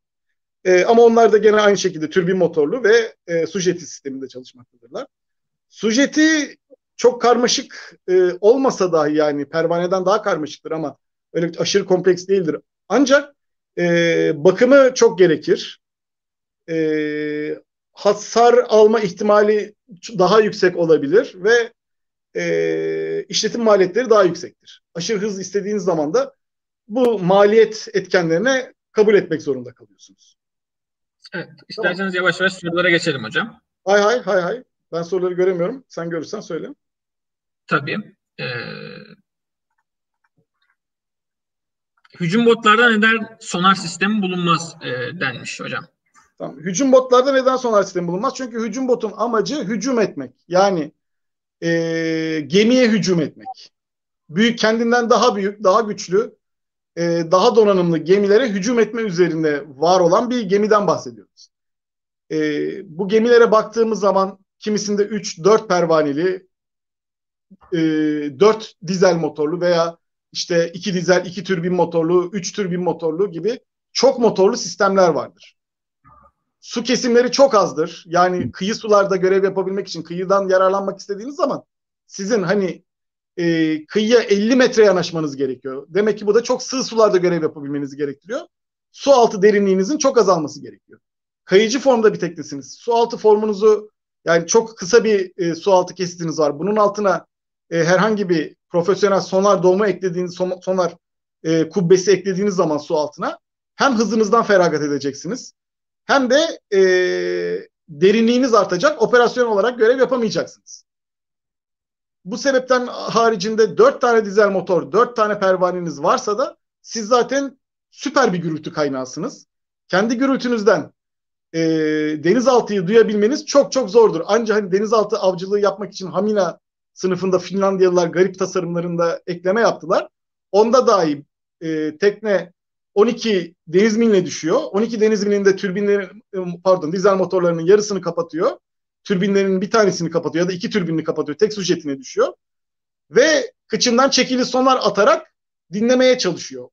E, ama onlar da gene aynı şekilde türbin motorlu ve e, sujeti sisteminde çalışmaktadırlar. Sujeti çok karmaşık e, olmasa dahi yani pervaneden daha karmaşıktır ama öyle aşırı kompleks değildir. Ancak e, bakımı çok gerekir. E, hasar alma ihtimali daha yüksek olabilir ve e, işletim maliyetleri daha yüksektir. Aşırı hız istediğiniz zaman da bu maliyet etkenlerine kabul etmek zorunda kalıyorsunuz.
Evet. İsterseniz tamam. yavaş yavaş sorulara geçelim hocam.
Hay hay hay hay. Ben soruları göremiyorum. Sen görürsen söyle.
Tabii. Ee, hücum botlarda neden sonar sistemi bulunmaz e, denmiş hocam.
Tamam. Hücum botlarda neden sonar sistemi bulunmaz? Çünkü hücum botun amacı hücum etmek. Yani e, gemiye hücum etmek. Büyük kendinden daha büyük, daha güçlü, e, daha donanımlı gemilere hücum etme üzerinde var olan bir gemiden bahsediyoruz. E, bu gemilere baktığımız zaman kimisinde 3-4 pervaneli, e, 4 dizel motorlu veya işte 2 dizel, 2 türbin motorlu, 3 türbin motorlu gibi çok motorlu sistemler vardır. Su kesimleri çok azdır. Yani kıyı sularda görev yapabilmek için kıyıdan yararlanmak istediğiniz zaman sizin hani e, kıyıya 50 metre yanaşmanız gerekiyor. Demek ki bu da çok sığ sularda görev yapabilmenizi gerektiriyor. Su altı derinliğinizin çok azalması gerekiyor. Kayıcı formda bir teknesiniz. Su altı formunuzu yani çok kısa bir e, su altı kesitiniz var. Bunun altına e, herhangi bir profesyonel sonar doğumu eklediğiniz son, sonar e, kubbesi eklediğiniz zaman su altına hem hızınızdan feragat edeceksiniz hem de e, derinliğiniz artacak. Operasyon olarak görev yapamayacaksınız. Bu sebepten haricinde dört tane dizel motor, dört tane pervaneniz varsa da siz zaten süper bir gürültü kaynağısınız. Kendi gürültünüzden e, denizaltıyı duyabilmeniz çok çok zordur. Ancak hani denizaltı avcılığı yapmak için Hamina sınıfında Finlandiyalılar garip tasarımlarında ekleme yaptılar. Onda dahi e, tekne 12 deniz miline düşüyor. 12 deniz milinde türbinlerin pardon dizel motorlarının yarısını kapatıyor. Türbinlerin bir tanesini kapatıyor ya da iki türbinini kapatıyor. Tek su jetine düşüyor. Ve kıçından çekili sonar atarak dinlemeye çalışıyor.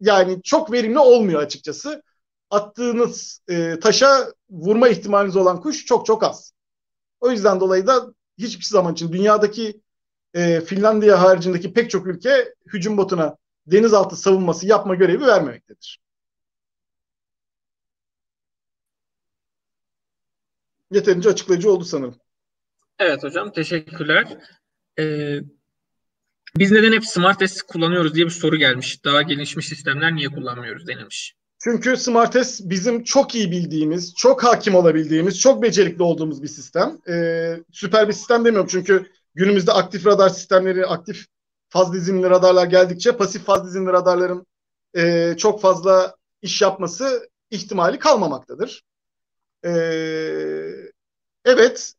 Yani çok verimli olmuyor açıkçası. Attığınız e, taşa vurma ihtimaliniz olan kuş çok çok az. O yüzden dolayı da hiçbir zaman için dünyadaki e, Finlandiya haricindeki pek çok ülke hücum botuna denizaltı savunması yapma görevi vermemektedir. Yeterince açıklayıcı oldu sanırım.
Evet hocam teşekkürler. Ee, biz neden hep Smart kullanıyoruz diye bir soru gelmiş. Daha gelişmiş sistemler niye kullanmıyoruz denilmiş.
Çünkü Smart bizim çok iyi bildiğimiz, çok hakim olabildiğimiz, çok becerikli olduğumuz bir sistem. Ee, süper bir sistem demiyorum çünkü günümüzde aktif radar sistemleri, aktif faz dizinli radarlar geldikçe pasif faz dizinli radarların e, çok fazla iş yapması ihtimali kalmamaktadır. E, evet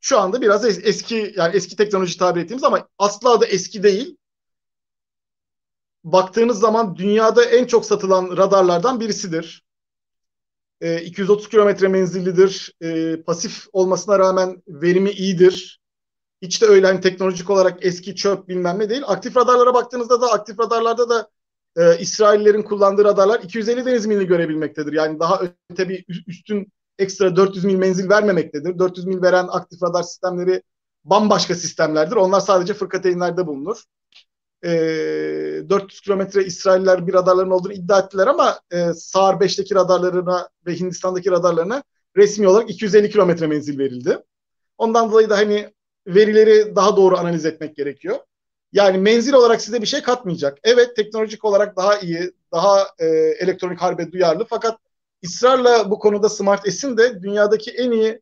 şu anda biraz es- eski yani eski teknoloji tabir ettiğimiz ama asla da eski değil. Baktığınız zaman dünyada en çok satılan radarlardan birisidir. E, 230 kilometre menzillidir. E, pasif olmasına rağmen verimi iyidir. Hiç de öyle hani teknolojik olarak eski çöp bilmem ne değil. Aktif radarlara baktığınızda da aktif radarlarda da e, İsraillerin kullandığı radarlar 250 deniz milini görebilmektedir. Yani daha öte bir üstün ekstra 400 mil menzil vermemektedir. 400 mil veren aktif radar sistemleri bambaşka sistemlerdir. Onlar sadece fırkateynlerde bulunur. E, 400 kilometre İsrailler bir radarların olduğunu iddia ettiler ama e, SAR 5'teki radarlarına ve Hindistan'daki radarlarına resmi olarak 250 kilometre menzil verildi. Ondan dolayı da hani verileri daha doğru analiz etmek gerekiyor. Yani menzil olarak size bir şey katmayacak. Evet teknolojik olarak daha iyi, daha e, elektronik harbe duyarlı fakat ısrarla bu konuda Smart S'in de dünyadaki en iyi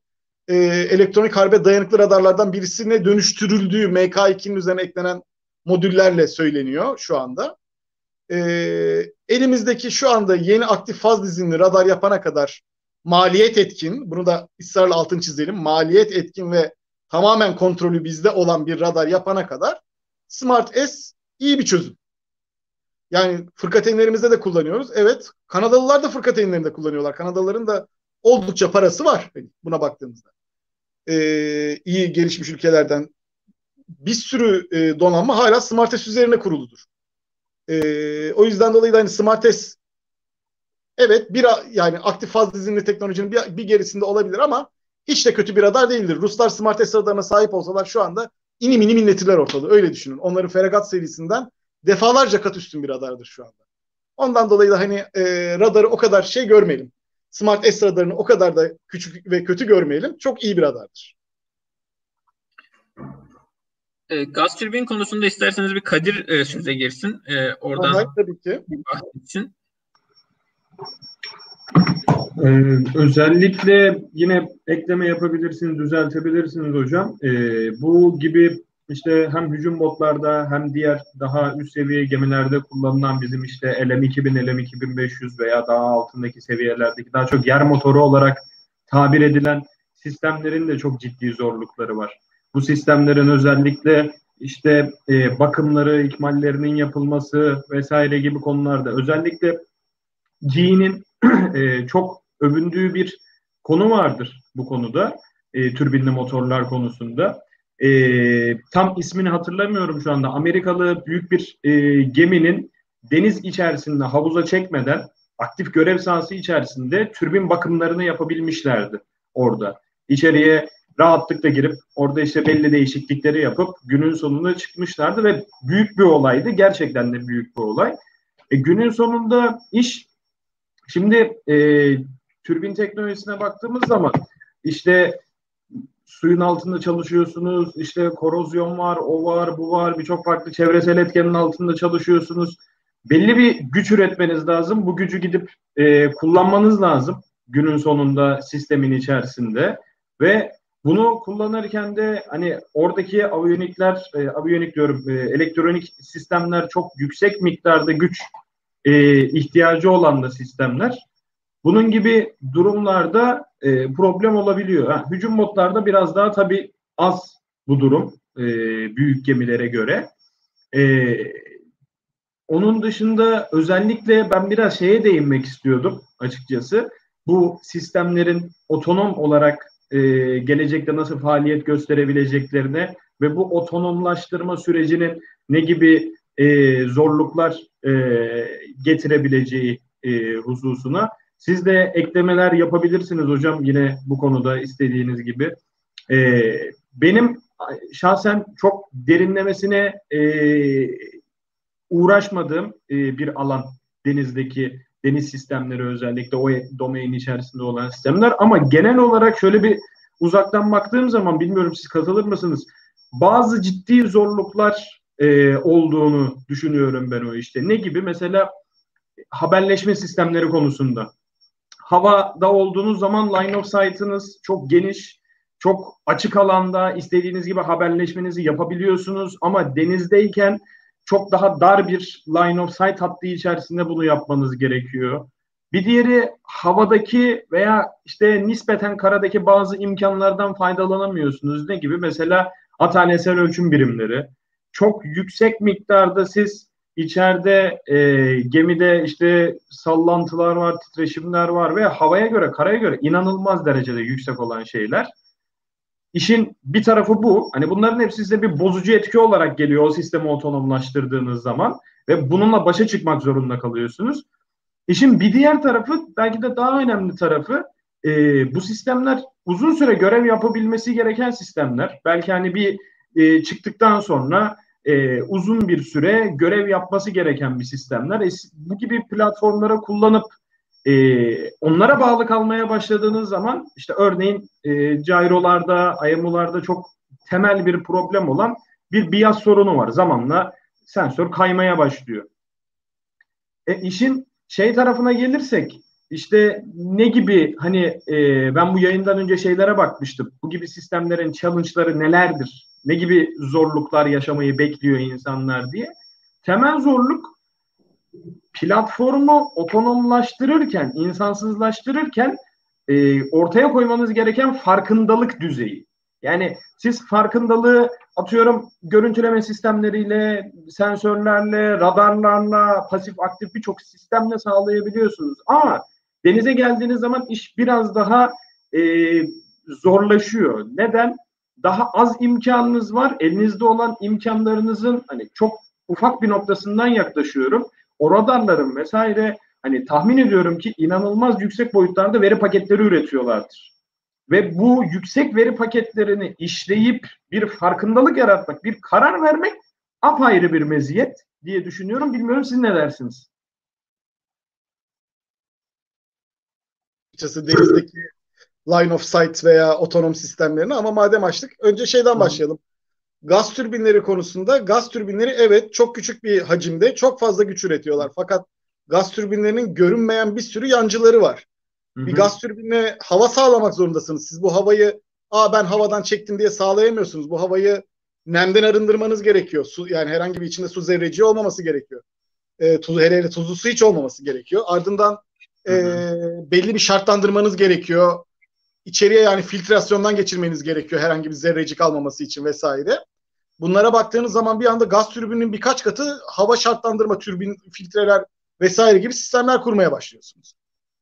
e, elektronik harbe dayanıklı radarlardan birisine dönüştürüldüğü MK2'nin üzerine eklenen modüllerle söyleniyor şu anda. E, elimizdeki şu anda yeni aktif faz dizinli radar yapana kadar maliyet etkin, bunu da ısrarla altın çizelim, maliyet etkin ve tamamen kontrolü bizde olan bir radar yapana kadar Smart S iyi bir çözüm. Yani fırkateynlerimizde de kullanıyoruz. Evet Kanadalılar da fırkateynlerinde kullanıyorlar. Kanadalıların da oldukça parası var buna baktığımızda. Ee, iyi gelişmiş ülkelerden bir sürü e, donanma hala Smart S üzerine kuruludur. Ee, o yüzden dolayı da hani Smart S evet bir yani aktif faz dizinli teknolojinin bir, bir gerisinde olabilir ama hiç de kötü bir radar değildir. Ruslar Smart S radarına sahip olsalar şu anda inim inim inletirler ortalığı. Öyle düşünün. Onların Feragat serisinden defalarca kat üstün bir radardır şu anda. Ondan dolayı da hani e, radarı o kadar şey görmeyelim. Smart S radarını o kadar da küçük ve kötü görmeyelim. Çok iyi bir radardır.
E, gaz türbin konusunda isterseniz bir Kadir e, söze girsin. E, oradan
Aha, tabii ki.
bahsetsin.
Ee, özellikle yine ekleme yapabilirsiniz, düzeltebilirsiniz hocam. Ee, bu gibi işte hem hücum botlarda hem diğer daha üst seviye gemilerde kullanılan bizim işte LM2000, LM2500 veya daha altındaki seviyelerdeki daha çok yer motoru olarak tabir edilen sistemlerin de çok ciddi zorlukları var. Bu sistemlerin özellikle işte e, bakımları, ikmallerinin yapılması vesaire gibi konularda özellikle G'nin e, çok övündüğü bir konu vardır bu konuda. E, türbinli motorlar konusunda. E, tam ismini hatırlamıyorum şu anda. Amerikalı büyük bir e, geminin deniz içerisinde havuza çekmeden aktif görev sahası içerisinde türbin bakımlarını yapabilmişlerdi orada. İçeriye rahatlıkla girip orada işte belli değişiklikleri yapıp günün sonunda çıkmışlardı ve büyük bir olaydı. Gerçekten de büyük bir olay. E, günün sonunda iş şimdi e, türbin teknolojisine baktığımız zaman işte suyun altında çalışıyorsunuz, işte korozyon var, o var, bu var, birçok farklı çevresel etkenin altında çalışıyorsunuz. Belli bir güç üretmeniz lazım. Bu gücü gidip e, kullanmanız lazım günün sonunda sistemin içerisinde ve bunu kullanırken de hani oradaki aviyonikler, e, aviyonik diyorum, e, elektronik sistemler çok yüksek miktarda güç e, ihtiyacı olan da sistemler. Bunun gibi durumlarda e, problem olabiliyor. Ha, hücum modlarda biraz daha tabii az bu durum e, büyük gemilere göre. E, onun dışında özellikle ben biraz şeye değinmek istiyordum açıkçası. Bu sistemlerin otonom olarak e, gelecekte nasıl faaliyet gösterebileceklerine ve bu otonomlaştırma sürecinin ne gibi e, zorluklar e, getirebileceği e, hususuna. Siz de eklemeler yapabilirsiniz hocam yine bu konuda istediğiniz gibi. E, benim şahsen çok derinlemesine e, uğraşmadığım e, bir alan denizdeki deniz sistemleri özellikle o domain içerisinde olan sistemler ama genel olarak şöyle bir uzaktan baktığım zaman bilmiyorum siz katılır mısınız? Bazı ciddi zorluklar e, olduğunu düşünüyorum ben o işte. Ne gibi? Mesela haberleşme sistemleri konusunda. Havada olduğunuz zaman line of sight'ınız çok geniş, çok açık alanda istediğiniz gibi haberleşmenizi yapabiliyorsunuz ama denizdeyken çok daha dar bir line of sight hattı içerisinde bunu yapmanız gerekiyor. Bir diğeri havadaki veya işte nispeten karadaki bazı imkanlardan faydalanamıyorsunuz. Ne gibi? Mesela atalesel ölçüm birimleri. Çok yüksek miktarda siz içeride e, gemide işte sallantılar var, titreşimler var ve havaya göre, karaya göre inanılmaz derecede yüksek olan şeyler. İşin bir tarafı bu. Hani bunların hepsi size bir bozucu etki olarak geliyor o sistemi otonomlaştırdığınız zaman ve bununla başa çıkmak zorunda kalıyorsunuz. İşin bir diğer tarafı belki de daha önemli tarafı e, bu sistemler uzun süre görev yapabilmesi gereken sistemler. Belki hani bir e, çıktıktan sonra e, uzun bir süre görev yapması gereken bir sistemler. E, bu gibi platformlara kullanıp e, onlara bağlı kalmaya başladığınız zaman işte örneğin e, gyrolarda, IMO'larda çok temel bir problem olan bir bias sorunu var. Zamanla sensör kaymaya başlıyor. E, işin şey tarafına gelirsek işte ne gibi hani e, ben bu yayından önce şeylere bakmıştım. Bu gibi sistemlerin challenge'ları nelerdir? Ne gibi zorluklar yaşamayı bekliyor insanlar diye. Temel zorluk platformu otonomlaştırırken, insansızlaştırırken e, ortaya koymanız gereken farkındalık düzeyi. Yani siz farkındalığı atıyorum görüntüleme sistemleriyle, sensörlerle, radarlarla, pasif aktif birçok sistemle sağlayabiliyorsunuz. Ama denize geldiğiniz zaman iş biraz daha e, zorlaşıyor. Neden? Daha az imkanınız var. Elinizde olan imkanlarınızın hani çok ufak bir noktasından yaklaşıyorum o radarların vesaire hani tahmin ediyorum ki inanılmaz yüksek boyutlarda veri paketleri üretiyorlardır. Ve bu yüksek veri paketlerini işleyip bir farkındalık yaratmak, bir karar vermek apayrı bir meziyet diye düşünüyorum. Bilmiyorum siz ne dersiniz?
Açıkçası denizdeki line of sight veya otonom sistemlerini ama madem açtık önce şeyden başlayalım. gaz türbinleri konusunda gaz türbinleri evet çok küçük bir hacimde çok fazla güç üretiyorlar. Fakat gaz türbinlerinin görünmeyen bir sürü yancıları var. Hı-hı. Bir gaz türbinine hava sağlamak zorundasınız. Siz bu havayı aa ben havadan çektim diye sağlayamıyorsunuz. Bu havayı nemden arındırmanız gerekiyor. Su yani herhangi bir içinde su zerreci olmaması gerekiyor. E, tuz, hele hele tuzlu su hiç olmaması gerekiyor. Ardından e, belli bir şartlandırmanız gerekiyor. İçeriye yani filtrasyondan geçirmeniz gerekiyor herhangi bir zerrecik almaması için vesaire. Bunlara baktığınız zaman bir anda gaz türbünün birkaç katı hava şartlandırma türbin filtreler vesaire gibi sistemler kurmaya başlıyorsunuz.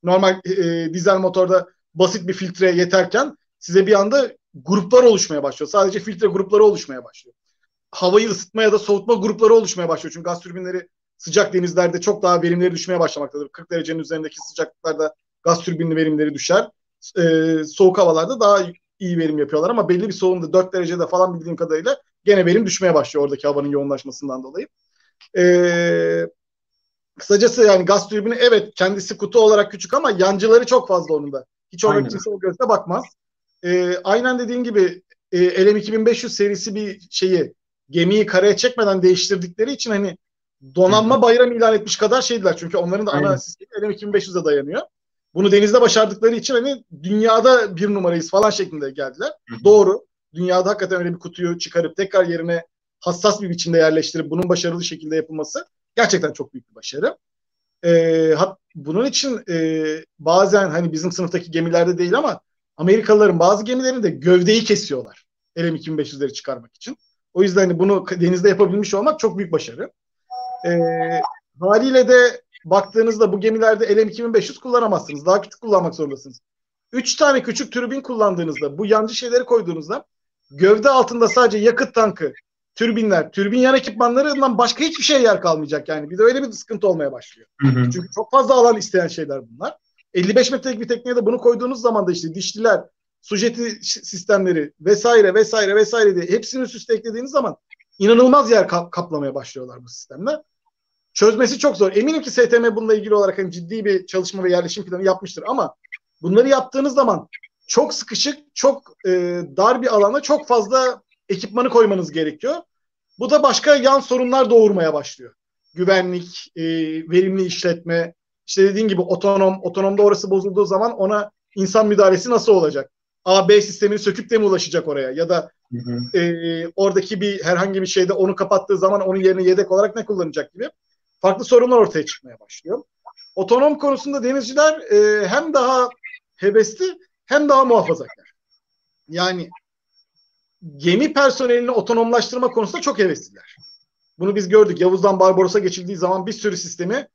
Normal e, e, dizel motorda basit bir filtre yeterken size bir anda gruplar oluşmaya başlıyor. Sadece filtre grupları oluşmaya başlıyor. Havayı ısıtma ya da soğutma grupları oluşmaya başlıyor. Çünkü gaz türbinleri sıcak denizlerde çok daha verimleri düşmeye başlamaktadır. 40 derecenin üzerindeki sıcaklıklarda gaz türbinli verimleri düşer. Ee, soğuk havalarda daha iyi verim yapıyorlar ama belli bir soğuğunda 4 derecede falan bildiğim kadarıyla gene verim düşmeye başlıyor oradaki havanın yoğunlaşmasından dolayı. Ee, kısacası yani gaz türbini evet kendisi kutu olarak küçük ama yancıları çok fazla onun da. Hiç orada kimse o gözle bakmaz. Ee, aynen dediğin gibi e, LM 2500 serisi bir şeyi gemiyi karaya çekmeden değiştirdikleri için hani donanma bayram ilan etmiş kadar şeydiler. Çünkü onların da ana sistemi LM 2500'e dayanıyor. Bunu denizde başardıkları için hani dünyada bir numarayız falan şeklinde geldiler. Hı-hı. Doğru. Dünyada hakikaten öyle bir kutuyu çıkarıp tekrar yerine hassas bir biçimde yerleştirip bunun başarılı şekilde yapılması gerçekten çok büyük bir başarı. Ee, hat, bunun için e, bazen hani bizim sınıftaki gemilerde değil ama Amerikalıların bazı gemilerinde gövdeyi kesiyorlar. LM2500'leri çıkarmak için. O yüzden hani bunu denizde yapabilmiş olmak çok büyük başarı. E, haliyle de baktığınızda bu gemilerde LM2500 kullanamazsınız. Daha küçük kullanmak zorundasınız. Üç tane küçük türbin kullandığınızda, bu yancı şeyleri koyduğunuzda gövde altında sadece yakıt tankı, türbinler, türbin yan ekipmanlarından başka hiçbir şey yer kalmayacak yani. Bir de öyle bir sıkıntı olmaya başlıyor. Hı hı. Çünkü çok fazla alan isteyen şeyler bunlar. 55 metrelik bir tekneye de bunu koyduğunuz zaman da işte dişliler, sujeti sistemleri vesaire vesaire vesaire diye hepsini üst üste eklediğiniz zaman inanılmaz yer kaplamaya başlıyorlar bu sistemler. Çözmesi çok zor. Eminim ki STM bununla ilgili olarak hani ciddi bir çalışma ve yerleşim planı yapmıştır ama bunları yaptığınız zaman çok sıkışık, çok e, dar bir alana çok fazla ekipmanı koymanız gerekiyor. Bu da başka yan sorunlar doğurmaya başlıyor. Güvenlik, e, verimli işletme, işte dediğin gibi otonom, otonomda orası bozulduğu zaman ona insan müdahalesi nasıl olacak? A, B sistemini söküp de mi ulaşacak oraya? Ya da hı hı. E, oradaki bir herhangi bir şeyde onu kapattığı zaman onun yerine yedek olarak ne kullanacak gibi farklı sorunlar ortaya çıkmaya başlıyor. Otonom konusunda denizciler e, hem daha hevesli hem daha muhafazakar. Yani gemi personelini otonomlaştırma konusunda çok hevesliler. Bunu biz gördük. Yavuz'dan Barbaros'a geçildiği zaman bir sürü sistemi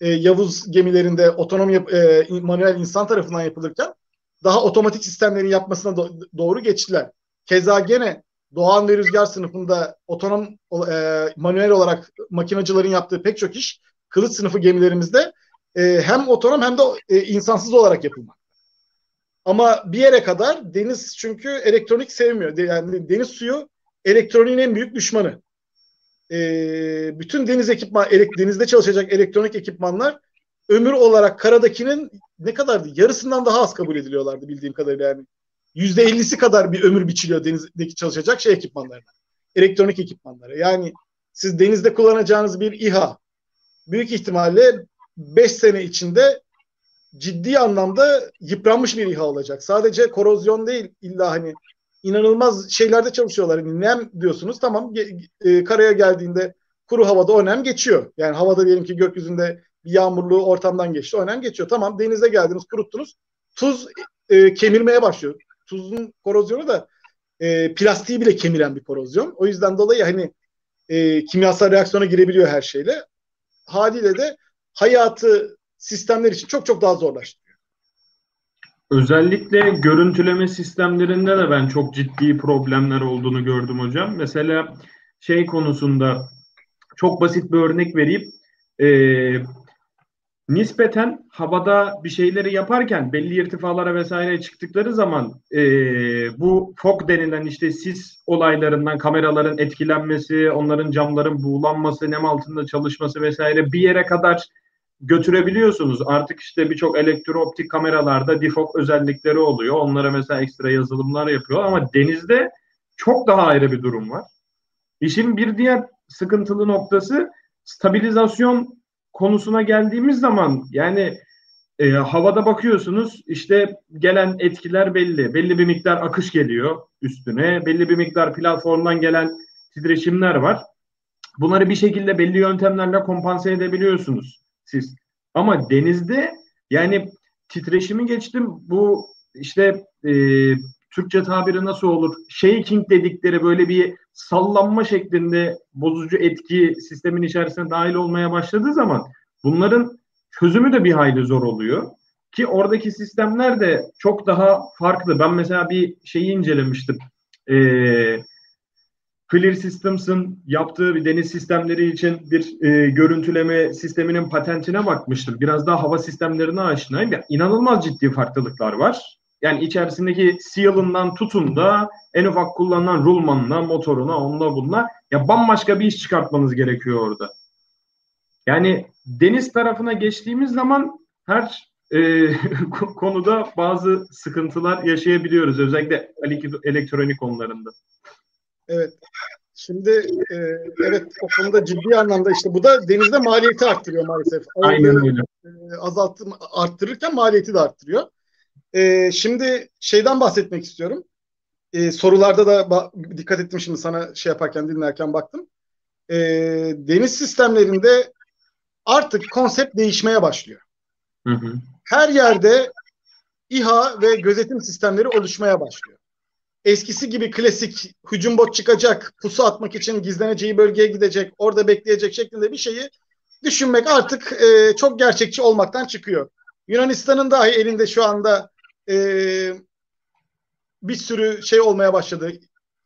e, Yavuz gemilerinde otonom yap, e, manuel insan tarafından yapılırken daha otomatik sistemlerin yapmasına do- doğru geçtiler. Keza gene Doğan ve Rüzgar sınıfında otonom e, manuel olarak makinacıların yaptığı pek çok iş kılıç sınıfı gemilerimizde e, hem otonom hem de e, insansız olarak yapılmak. Ama bir yere kadar deniz çünkü elektronik sevmiyor. Yani deniz suyu elektroniğin en büyük düşmanı. E, bütün deniz ekipman, denizde çalışacak elektronik ekipmanlar ömür olarak karadakinin ne kadardı? Yarısından daha az kabul ediliyorlardı bildiğim kadarıyla yani. Yüzde ellisi kadar bir ömür biçiliyor denizdeki çalışacak şey ekipmanlarına. Elektronik ekipmanlara. Yani siz denizde kullanacağınız bir İHA büyük ihtimalle 5 sene içinde ciddi anlamda yıpranmış bir İHA olacak. Sadece korozyon değil illa hani inanılmaz şeylerde çalışıyorlar. Yani nem diyorsunuz tamam e, karaya geldiğinde kuru havada o nem geçiyor. Yani havada diyelim ki gökyüzünde bir yağmurlu ortamdan geçti. O nem geçiyor. Tamam denize geldiniz kuruttunuz. Tuz e, kemirmeye başlıyor. Tuzun korozyonu da e, plastiği bile kemiren bir korozyon. O yüzden dolayı hani e, kimyasal reaksiyona girebiliyor her şeyle. Haliyle de hayatı sistemler için çok çok daha zorlaştırıyor.
Özellikle görüntüleme sistemlerinde de ben çok ciddi problemler olduğunu gördüm hocam. Mesela şey konusunda çok basit bir örnek vereyim. Ee, nispeten havada bir şeyleri yaparken belli irtifalara vesaire çıktıkları zaman e, bu fog denilen işte sis olaylarından kameraların etkilenmesi, onların camların buğulanması, nem altında çalışması vesaire bir yere kadar götürebiliyorsunuz. Artık işte birçok elektrooptik kameralarda defog özellikleri oluyor. Onlara mesela ekstra yazılımlar yapıyor ama denizde çok daha ayrı bir durum var. İşin bir diğer sıkıntılı noktası stabilizasyon konusuna geldiğimiz zaman yani e, havada bakıyorsunuz işte gelen etkiler belli. Belli bir miktar akış geliyor üstüne. Belli bir miktar platformdan gelen titreşimler var. Bunları bir şekilde belli yöntemlerle kompanse edebiliyorsunuz siz. Ama denizde yani titreşimi geçtim bu işte e, Türkçe tabiri nasıl olur? Shaking dedikleri böyle bir sallanma şeklinde bozucu etki sistemin içerisine dahil olmaya başladığı zaman bunların çözümü de bir hayli zor oluyor. Ki oradaki sistemler de çok daha farklı. Ben mesela bir şeyi incelemiştim. Ee, Clear Systems'ın yaptığı bir deniz sistemleri için bir e, görüntüleme sisteminin patentine bakmıştım. Biraz daha hava sistemlerine aşinayım. Ya, inanılmaz ciddi farklılıklar var. Yani içerisindeki seal'ından tutun da en ufak kullanılan rulmanına, motoruna, onunla bununla ya bambaşka bir iş çıkartmanız gerekiyor orada. Yani deniz tarafına geçtiğimiz zaman her e, konuda bazı sıkıntılar yaşayabiliyoruz. Özellikle elektronik konularında.
Evet. Şimdi e, evet o konuda ciddi anlamda işte bu da denizde maliyeti arttırıyor maalesef.
Aynen öyle.
E, azaltı, arttırırken maliyeti de arttırıyor. E, şimdi şeyden bahsetmek istiyorum. E, sorularda da dikkat ettim şimdi sana şey yaparken dinlerken baktım. E, deniz sistemlerinde artık konsept değişmeye başlıyor. Hı hı. Her yerde İHA ve gözetim sistemleri oluşmaya başlıyor. Eskisi gibi klasik hücum bot çıkacak, pusu atmak için gizleneceği bölgeye gidecek, orada bekleyecek şeklinde bir şeyi düşünmek artık e, çok gerçekçi olmaktan çıkıyor. Yunanistan'ın dahi elinde şu anda e, bir sürü şey olmaya başladı.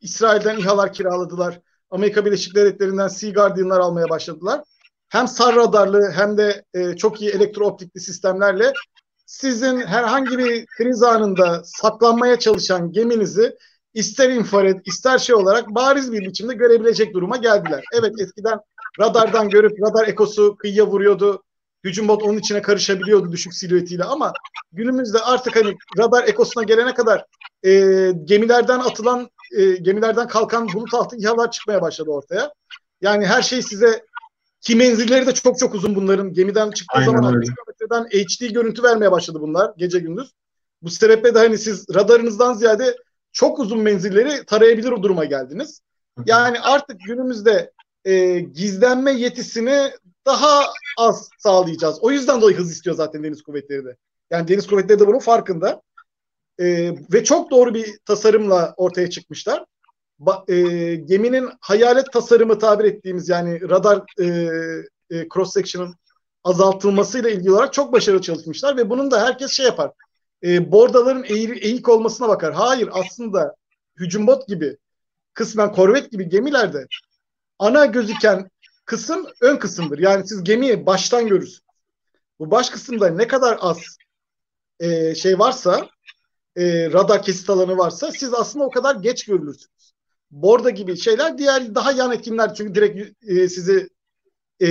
İsrail'den İHA'lar kiraladılar. Amerika Birleşik Devletleri'nden Sea Guardian'lar almaya başladılar hem sar radarlı hem de e, çok iyi elektrooptikli sistemlerle sizin herhangi bir kriz anında saklanmaya çalışan geminizi ister infrared ister şey olarak bariz bir biçimde görebilecek duruma geldiler. Evet eskiden radardan görüp radar ekosu kıyıya vuruyordu. Hücum bot onun içine karışabiliyordu düşük silüetiyle ama günümüzde artık hani radar ekosuna gelene kadar e, gemilerden atılan e, gemilerden kalkan bulut altı İHA'lar çıkmaya başladı ortaya. Yani her şey size ki menzilleri de çok çok uzun bunların. Gemiden çıktığı Aynen zaman 60 kilometreden HD görüntü vermeye başladı bunlar gece gündüz. Bu sebeple de hani siz radarınızdan ziyade çok uzun menzilleri tarayabilir o duruma geldiniz. Yani artık günümüzde e, gizlenme yetisini daha az sağlayacağız. O yüzden dolayı hız istiyor zaten deniz kuvvetleri de. Yani deniz kuvvetleri de bunun farkında. E, ve çok doğru bir tasarımla ortaya çıkmışlar e, geminin hayalet tasarımı tabir ettiğimiz yani radar e, e, cross section'ın azaltılmasıyla ilgili olarak çok başarılı çalışmışlar ve bunun da herkes şey yapar. E, bordaların eğri, eğik olmasına bakar. Hayır aslında hücum bot gibi kısmen korvet gibi gemilerde ana gözüken kısım ön kısımdır. Yani siz gemiyi baştan görürsünüz. Bu baş kısımda ne kadar az e, şey varsa e, radar kesit alanı varsa siz aslında o kadar geç görülürsünüz. Borda gibi şeyler diğer daha yan etkinler çünkü direkt e, sizi e,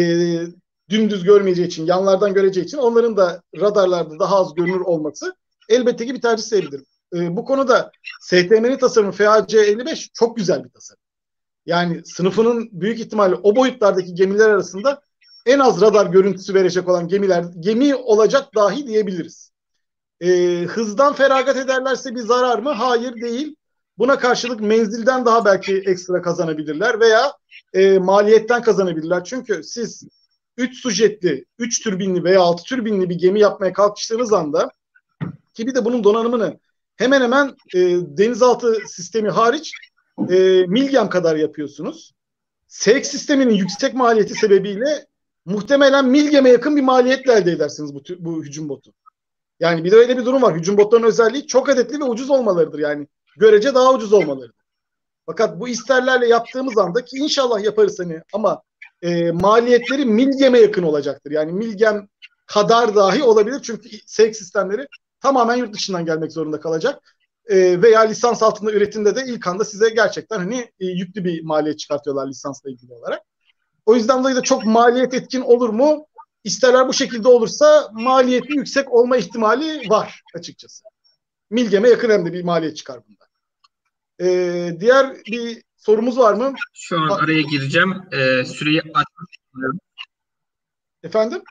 dümdüz görmeyeceği için yanlardan göreceği için onların da radarlarda daha az görünür olması elbette ki bir tercih sayılır. E, bu konuda STM'nin tasarımı FAC 55 çok güzel bir tasarım. Yani sınıfının büyük ihtimalle o boyutlardaki gemiler arasında en az radar görüntüsü verecek olan gemiler gemi olacak dahi diyebiliriz. E, hızdan feragat ederlerse bir zarar mı? Hayır değil. Buna karşılık menzilden daha belki ekstra kazanabilirler veya e, maliyetten kazanabilirler. Çünkü siz 3 sujetli, 3 türbinli veya 6 türbinli bir gemi yapmaya kalkıştığınız anda ki bir de bunun donanımını hemen hemen e, denizaltı sistemi hariç e, Milgem kadar yapıyorsunuz. SEK sisteminin yüksek maliyeti sebebiyle muhtemelen Milgem'e yakın bir maliyetle elde edersiniz bu, bu hücum botu. Yani bir de öyle bir durum var. Hücum botlarının özelliği çok adetli ve ucuz olmalarıdır. Yani görece daha ucuz olmaları. Fakat bu isterlerle yaptığımız anda ki inşallah yaparız hani ama e, maliyetleri milgeme yakın olacaktır. Yani milgem kadar dahi olabilir çünkü SEK sistemleri tamamen yurt dışından gelmek zorunda kalacak. E, veya lisans altında üretimde de ilk anda size gerçekten hani e, yüklü bir maliyet çıkartıyorlar lisansla ilgili olarak. O yüzden dolayı da çok maliyet etkin olur mu? İsterler bu şekilde olursa maliyeti yüksek olma ihtimali var açıkçası. Milgeme yakın hem de bir maliyet çıkar bunda. E, diğer bir sorumuz var mı?
Şu an araya gireceğim. Ee, süreyi açmış bulunuyorum.
Efendim?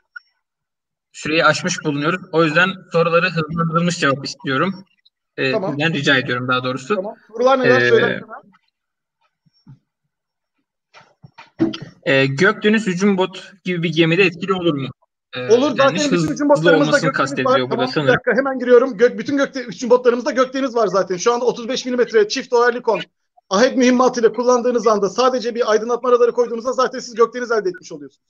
Süreyi aşmış bulunuyoruz. O yüzden soruları hızlandırılmış cevap istiyorum. Ee,
Tamam.
Ben rica ediyorum daha doğrusu.
Tamam. Sorular neler
Ee,
söyler?
Ee, Gökdeniz hücum bot gibi bir gemide etkili olur mu? Ee,
Olur zaten bütün hücum botlarımızda gökdeniz var. Tamam, bir dakika hemen giriyorum. Gök, bütün gökte, hücum botlarımızda gökdeniz var zaten. Şu anda 35 mm çift oerlikon ahet mühimmatıyla kullandığınız anda sadece bir aydınlatma radarı koyduğunuzda zaten siz gökdeniz elde etmiş oluyorsunuz.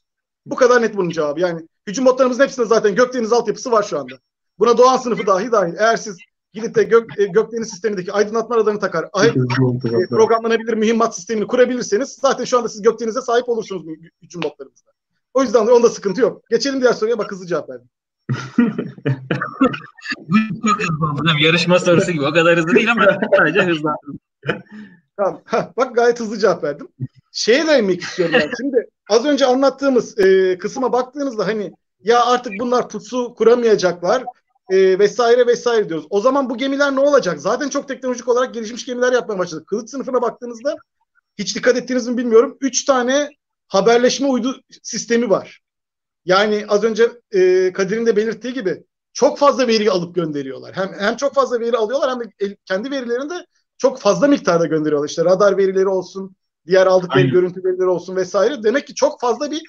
Bu kadar net bunun cevabı. Yani hücum botlarımızın hepsinde zaten gökdeniz altyapısı var şu anda. Buna Doğan sınıfı dahi dahil. Eğer siz gidip de gök, e, gökdeniz sistemindeki aydınlatma radarını takar, ahet e, programlanabilir mühimmat sistemini kurabilirseniz zaten şu anda siz gökdenize sahip olursunuz hücum botlarınızda. O yüzden de onda sıkıntı yok. Geçelim diğer soruya bak hızlı cevap verdim.
Bu çok hızlı oldu. Hocam, Yarışma sorusu gibi. O kadar hızlı değil ama sadece hızlı.
Tamam. Hah, bak gayet hızlı cevap verdim. Şeye değinmek istiyorum ben. Şimdi az önce anlattığımız e, kısma baktığınızda hani ya artık bunlar pusu kuramayacaklar e, vesaire vesaire diyoruz. O zaman bu gemiler ne olacak? Zaten çok teknolojik olarak gelişmiş gemiler yapmaya başladık. Kılıç sınıfına baktığınızda hiç dikkat ettiniz mi bilmiyorum. Üç tane haberleşme uydu sistemi var. Yani az önce e, Kadir'in de belirttiği gibi çok fazla veri alıp gönderiyorlar. Hem hem çok fazla veri alıyorlar hem de el- kendi verilerini de çok fazla miktarda gönderiyorlar. İşte radar verileri olsun, diğer aldıkları
Aynen.
görüntü verileri olsun vesaire. Demek ki çok fazla bir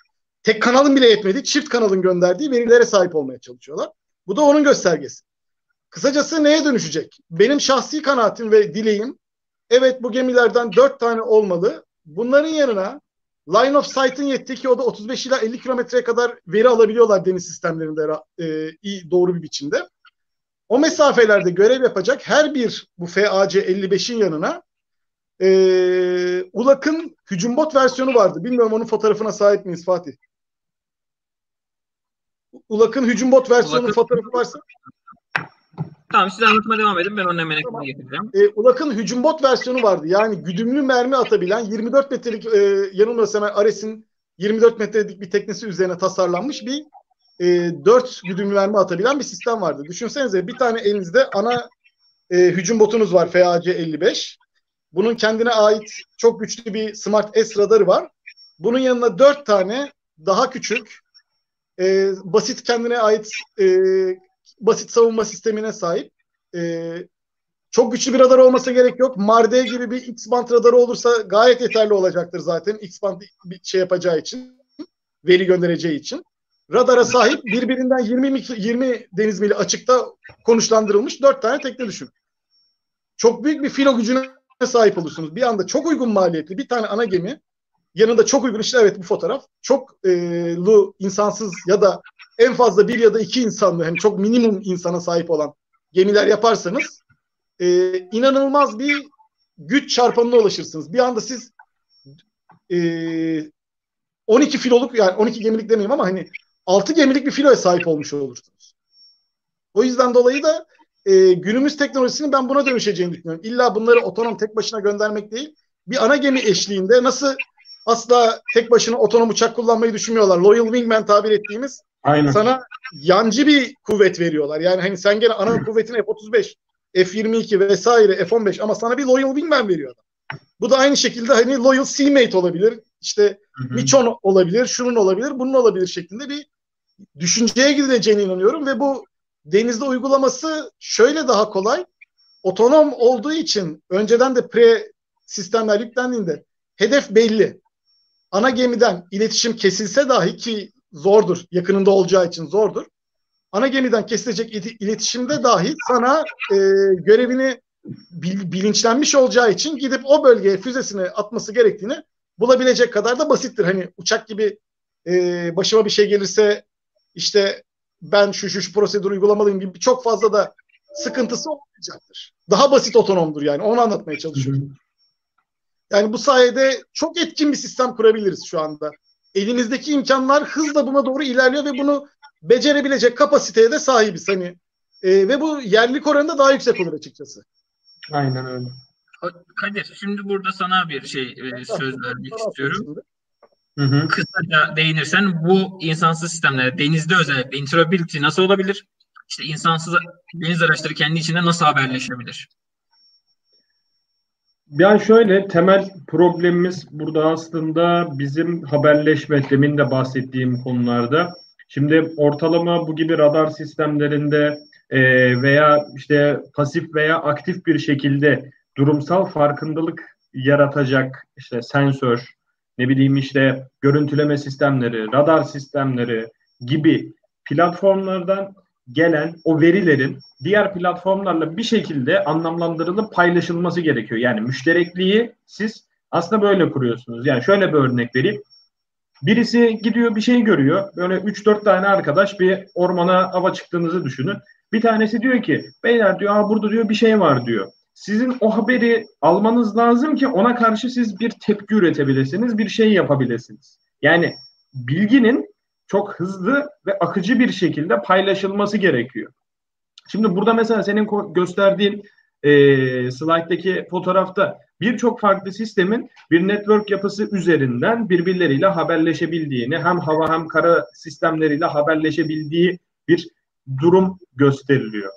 tek kanalın bile yetmediği, çift kanalın gönderdiği verilere sahip olmaya çalışıyorlar. Bu da onun göstergesi. Kısacası neye dönüşecek? Benim şahsi kanaatim ve dileğim evet bu gemilerden dört tane olmalı. Bunların yanına line of sight'ın yettiği ki o da 35 ila 50 kilometreye kadar veri alabiliyorlar deniz sistemlerinde e, iyi doğru bir biçimde. O mesafelerde görev yapacak her bir bu FAC 55'in yanına e, ULAK'ın hücum bot versiyonu vardı. Bilmiyorum onun fotoğrafına sahip miyiz Fatih? ULAK'ın hücum bot versiyonu
ULAK'ın-
fotoğrafı varsa
Tamam siz anlatmaya devam edin. Ben onun hemen
Tamam.
getireceğim.
e, ULAK'ın hücum bot versiyonu vardı. Yani güdümlü mermi atabilen 24 metrelik e, yanılmıyorsam Ares'in 24 metrelik bir teknesi üzerine tasarlanmış bir e, 4 güdümlü mermi atabilen bir sistem vardı. Düşünsenize bir tane elinizde ana e, hücum botunuz var FAC 55. Bunun kendine ait çok güçlü bir Smart S radarı var. Bunun yanına 4 tane daha küçük e, basit kendine ait e, basit savunma sistemine sahip e, çok güçlü bir radar olmasa gerek yok. Marde gibi bir X-band radarı olursa gayet yeterli olacaktır zaten. X-band bir şey yapacağı için, veri göndereceği için. Radara sahip birbirinden 20 mik- 20 deniz mili açıkta konuşlandırılmış 4 tane tekne düşün. Çok büyük bir filo gücüne sahip olursunuz. Bir anda çok uygun maliyetli bir tane ana gemi yanında çok uygun işte evet bu fotoğraf çok e, insansız ya da en fazla bir ya da iki insanlı hani çok minimum insana sahip olan gemiler yaparsanız e, inanılmaz bir güç çarpanına ulaşırsınız. Bir anda siz e, 12 filoluk yani 12 gemilik demeyeyim ama hani 6 gemilik bir filoya sahip olmuş olursunuz. O yüzden dolayı da e, günümüz teknolojisinin ben buna dönüşeceğini düşünüyorum. İlla bunları otonom tek başına göndermek değil. Bir ana gemi eşliğinde nasıl asla tek başına otonom uçak kullanmayı düşünmüyorlar. Loyal Wingman tabir ettiğimiz
Aynen.
sana yancı bir kuvvet veriyorlar. Yani hani sen gene ana kuvvetin F-35, F-22 vesaire F-15 ama sana bir Loyal Wingman veriyor adam. Bu da aynı şekilde hani Loyal Seamate olabilir. İşte. Michon olabilir, şunun olabilir, bunun olabilir şeklinde bir düşünceye gidileceğine inanıyorum ve bu denizde uygulaması şöyle daha kolay. Otonom olduğu için önceden de pre sistemler yüklendiğinde hedef belli. Ana gemiden iletişim kesilse dahi ki zordur, yakınında olacağı için zordur. Ana gemiden kesilecek iletişimde dahi sana e, görevini bil- bilinçlenmiş olacağı için gidip o bölgeye füzesini atması gerektiğini bulabilecek kadar da basittir. Hani uçak gibi e, başıma bir şey gelirse işte ben şu şu, şu prosedürü uygulamalıyım gibi çok fazla da sıkıntısı olmayacaktır. Daha basit otonomdur yani onu anlatmaya çalışıyorum. Yani bu sayede çok etkin bir sistem kurabiliriz şu anda. Elimizdeki imkanlar hızla buna doğru ilerliyor ve bunu becerebilecek kapasiteye de sahibiz. Hani e, ve bu yerlilik oranında daha yüksek olur açıkçası.
Aynen öyle.
Kadir şimdi burada sana bir şey e, söz vermek istiyorum.
Hı hı.
Kısaca değinirsen bu insansız sistemlere denizde özellikle interoperability nasıl olabilir? İşte insansız deniz araçları kendi içinde nasıl haberleşebilir?
Yani şöyle temel problemimiz burada aslında bizim haberleşme demin de bahsettiğim konularda. Şimdi ortalama bu gibi radar sistemlerinde e, veya işte pasif veya aktif bir şekilde durumsal farkındalık yaratacak işte sensör, ne bileyim işte görüntüleme sistemleri, radar sistemleri gibi platformlardan gelen o verilerin diğer platformlarla bir şekilde anlamlandırılıp paylaşılması gerekiyor. Yani müşterekliği siz aslında böyle kuruyorsunuz. Yani şöyle bir örnek vereyim. Birisi gidiyor bir şey görüyor. Böyle 3-4 tane arkadaş bir ormana ava çıktığınızı düşünün. Bir tanesi diyor ki beyler diyor Aa, burada diyor bir şey var diyor. Sizin o haberi almanız lazım ki ona karşı siz bir tepki üretebilirsiniz, bir şey yapabilirsiniz. Yani bilginin çok hızlı ve akıcı bir şekilde paylaşılması gerekiyor. Şimdi burada mesela senin gösterdiğin e, slayttaki fotoğrafta birçok farklı sistemin bir network yapısı üzerinden birbirleriyle haberleşebildiğini hem hava hem kara sistemleriyle haberleşebildiği bir durum gösteriliyor.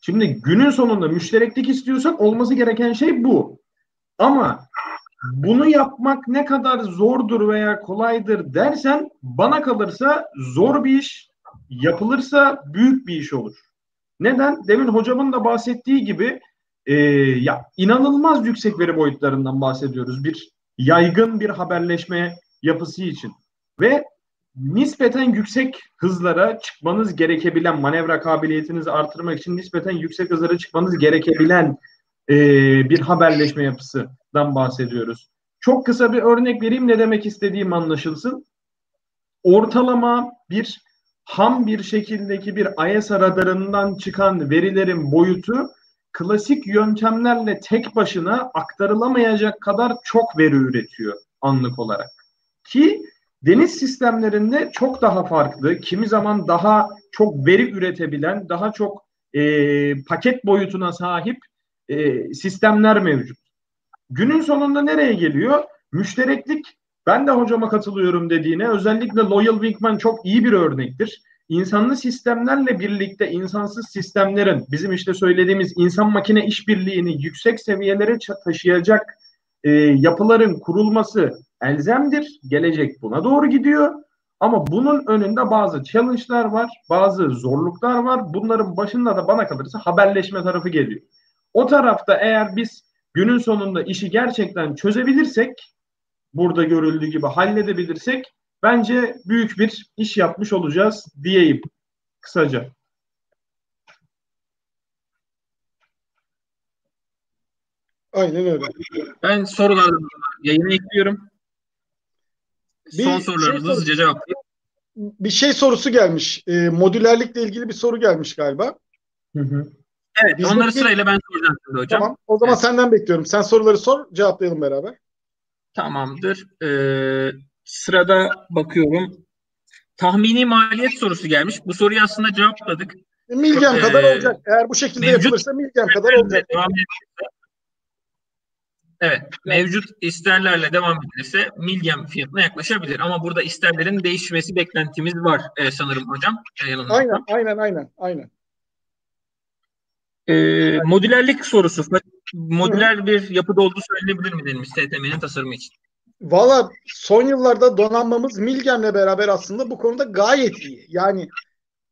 Şimdi günün sonunda müştereklik istiyorsak olması gereken şey bu. Ama bunu yapmak ne kadar zordur veya kolaydır dersen bana kalırsa zor bir iş, yapılırsa büyük bir iş olur. Neden? Demin hocamın da bahsettiği gibi e, ya inanılmaz yüksek veri boyutlarından bahsediyoruz. Bir yaygın bir haberleşme yapısı için ve nispeten yüksek hızlara çıkmanız gerekebilen manevra kabiliyetinizi artırmak için nispeten yüksek hızlara çıkmanız gerekebilen e, bir haberleşme yapısından bahsediyoruz. Çok kısa bir örnek vereyim ne demek istediğim anlaşılsın. Ortalama bir ham bir şekildeki bir ISA radarından çıkan verilerin boyutu klasik yöntemlerle tek başına aktarılamayacak kadar çok veri üretiyor anlık olarak. Ki deniz sistemlerinde çok daha farklı, kimi zaman daha çok veri üretebilen, daha çok e, paket boyutuna sahip e, sistemler mevcut. Günün sonunda nereye geliyor? Müştereklik ben de hocama katılıyorum dediğine özellikle Loyal Wingman çok iyi bir örnektir. İnsanlı sistemlerle birlikte insansız sistemlerin bizim işte söylediğimiz insan makine işbirliğini yüksek seviyelere taşıyacak e, yapıların kurulması elzemdir. Gelecek buna doğru gidiyor. Ama bunun önünde bazı challenge'lar var, bazı zorluklar var. Bunların başında da bana kalırsa haberleşme tarafı geliyor. O tarafta eğer biz günün sonunda işi gerçekten çözebilirsek, burada görüldüğü gibi halledebilirsek bence büyük bir iş yapmış olacağız diyeyim kısaca.
Aynen öyle.
Ben sorulardan yayına ekliyorum. Bir Son sorularımızı şey hızlıca cevaplayayım.
Bir şey sorusu gelmiş. E, modülerlikle ilgili bir soru gelmiş galiba.
Hı hı. Evet Biz onları sırayla ben soracağım şimdi hocam.
Tamam o zaman evet. senden bekliyorum. Sen soruları sor cevaplayalım beraber.
Tamamdır. Ee, sırada bakıyorum. Tahmini maliyet sorusu gelmiş. Bu soruyu aslında cevapladık.
Milgem ee, kadar olacak. Eğer bu şekilde mevcut, yapılırsa milgem kadar olacak. Devam
Evet, mevcut isterlerle devam edilirse milgem fiyatına yaklaşabilir. Ama burada isterlerin değişmesi beklentimiz var e, sanırım hocam.
Aynen, aynen, aynen, aynen.
E, modülerlik sorusu. Modüler bir yapıda olduğu söylenebilir mi denilmiş STM'nin tasarımı için?
Valla son yıllarda donanmamız Milgem'le beraber aslında bu konuda gayet iyi. Yani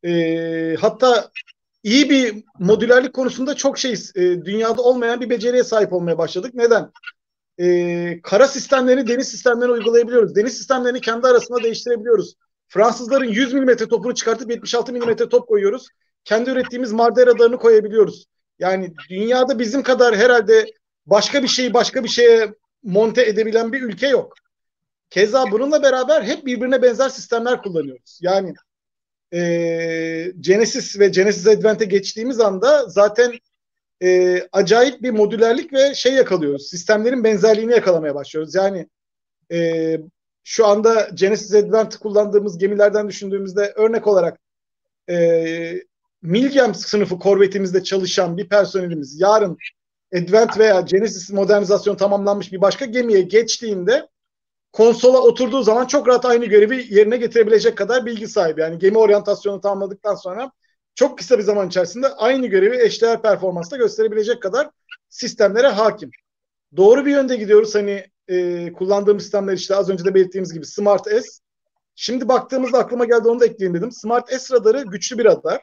e, hatta iyi bir modülerlik konusunda çok şey e, dünyada olmayan bir beceriye sahip olmaya başladık. Neden? E, kara sistemlerini deniz sistemlerine uygulayabiliyoruz. Deniz sistemlerini kendi arasında değiştirebiliyoruz. Fransızların 100 mm topunu çıkartıp 76 mm top koyuyoruz. Kendi ürettiğimiz Marder radarını koyabiliyoruz. Yani dünyada bizim kadar herhalde başka bir şeyi başka bir şeye monte edebilen bir ülke yok. Keza bununla beraber hep birbirine benzer sistemler kullanıyoruz. Yani e, Genesis ve Genesis Advent'e geçtiğimiz anda zaten e, acayip bir modülerlik ve şey yakalıyoruz. Sistemlerin benzerliğini yakalamaya başlıyoruz. Yani e, şu anda Genesis Advent kullandığımız gemilerden düşündüğümüzde örnek olarak e, Milgem sınıfı korvetimizde çalışan bir personelimiz yarın Advent veya Genesis modernizasyon tamamlanmış bir başka gemiye geçtiğinde konsola oturduğu zaman çok rahat aynı görevi yerine getirebilecek kadar bilgi sahibi. Yani gemi oryantasyonu tamamladıktan sonra çok kısa bir zaman içerisinde aynı görevi eşdeğer performansla gösterebilecek kadar sistemlere hakim. doğru bir yönde gidiyoruz. Hani e, kullandığım sistemler işte az önce de belirttiğimiz gibi Smart S. Şimdi baktığımızda aklıma geldi onu da ekleyeyim dedim. Smart S radarı güçlü bir radar.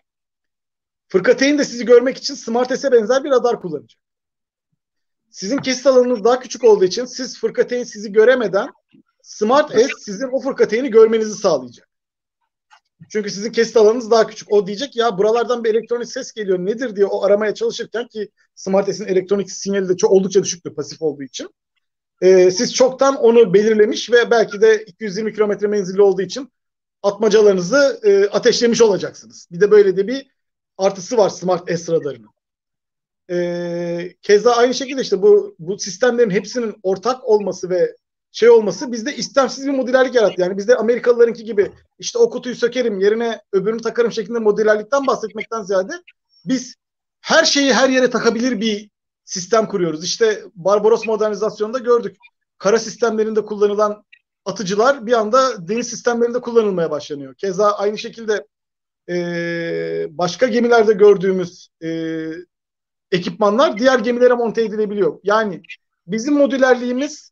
Fırkateyn de sizi görmek için Smart S'e benzer bir radar kullanacak. Sizin kesit alanınız daha küçük olduğu için siz fırkateyn sizi göremeden Smart S sizin o fırkateyni görmenizi sağlayacak. Çünkü sizin kesit alanınız daha küçük. O diyecek ya buralardan bir elektronik ses geliyor nedir diye o aramaya çalışırken ki Smart S'in elektronik sinyali de çok oldukça düşüktür pasif olduğu için. Ee, siz çoktan onu belirlemiş ve belki de 220 kilometre menzilli olduğu için atmacalarınızı e, ateşlemiş olacaksınız. Bir de böyle de bir artısı var Smart S radarının. Ee, keza aynı şekilde işte bu bu sistemlerin hepsinin ortak olması ve şey olması bizde istemsiz bir modülerlik yarattı. Yani bizde Amerikalılarınki gibi işte o kutuyu sökerim yerine öbürünü takarım şeklinde modülerlikten bahsetmekten ziyade biz her şeyi her yere takabilir bir sistem kuruyoruz. İşte Barbaros modernizasyonunda gördük. Kara sistemlerinde kullanılan atıcılar bir anda deniz sistemlerinde kullanılmaya başlanıyor. Keza aynı şekilde e, başka gemilerde gördüğümüz e, ekipmanlar diğer gemilere monte edilebiliyor. Yani bizim modülerliğimiz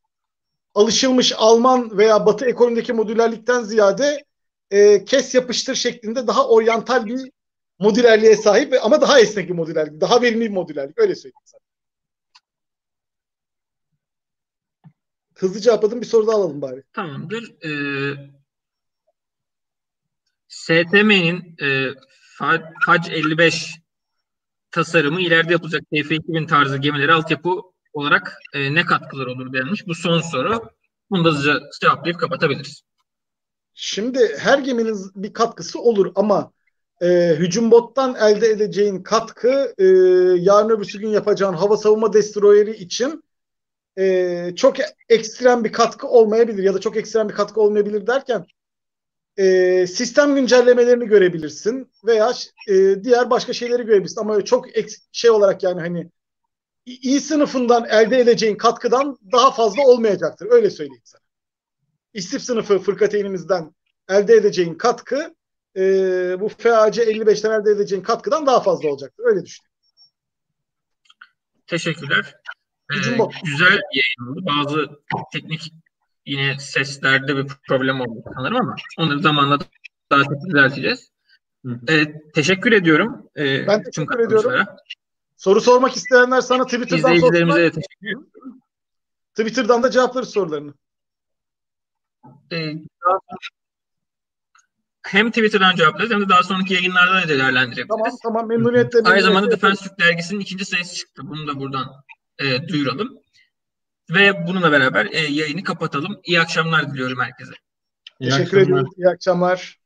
alışılmış Alman veya Batı ekolündeki modülerlikten ziyade e, kes yapıştır şeklinde daha oryantal bir modülerliğe sahip ama daha esnek bir modülerlik, daha verimli bir modülerlik öyle söyleyeyim sana. Hızlı cevapladım bir soru daha alalım bari.
Tamamdır. Ee, STM'nin e, FAC 55 tasarımı ileride yapılacak TF2000 tarzı gemilere altyapı olarak e, ne katkılar olur denmiş. Bu son soru. Bunu da hızlıca cevaplayıp kapatabiliriz.
Şimdi her geminin bir katkısı olur ama e, hücum bottan elde edeceğin katkı e, yarın öbürsü gün yapacağın hava savunma destroyeri için e, çok ekstrem bir katkı olmayabilir ya da çok ekstrem bir katkı olmayabilir derken e, sistem güncellemelerini görebilirsin veya e, diğer başka şeyleri görebilirsin ama çok ek, şey olarak yani hani iyi sınıfından elde edeceğin katkıdan daha fazla olmayacaktır. Öyle söyleyeyim sana. İstif sınıfı fırkateynimizden elde edeceğin katkı e, bu FAC 55'ten elde edeceğin katkıdan daha fazla olacaktır. Öyle düşünüyorum.
Teşekkürler. Ee, güzel yayın oldu. Bazı teknik yine seslerde bir problem oldu sanırım ama onları zamanla daha çok düzelteceğiz. Ee, teşekkür ediyorum.
Ee, ben teşekkür ediyorum. Soru sormak isteyenler sana Twitter'dan
İzleyicilerimize de teşekkür ederim.
Twitter'dan da cevaplarız sorularını.
Ee, hem Twitter'dan cevaplarız hem de daha sonraki yayınlarda da değerlendirebiliriz.
Tamam tamam memnuniyetle.
Aynı zamanda Defense Türk dergisinin ikinci sayısı çıktı. Bunu da buradan e, duyuralım. Ve bununla beraber e, yayını kapatalım. İyi akşamlar diliyorum herkese.
İyi Teşekkür akşamlar. ederim. İyi akşamlar.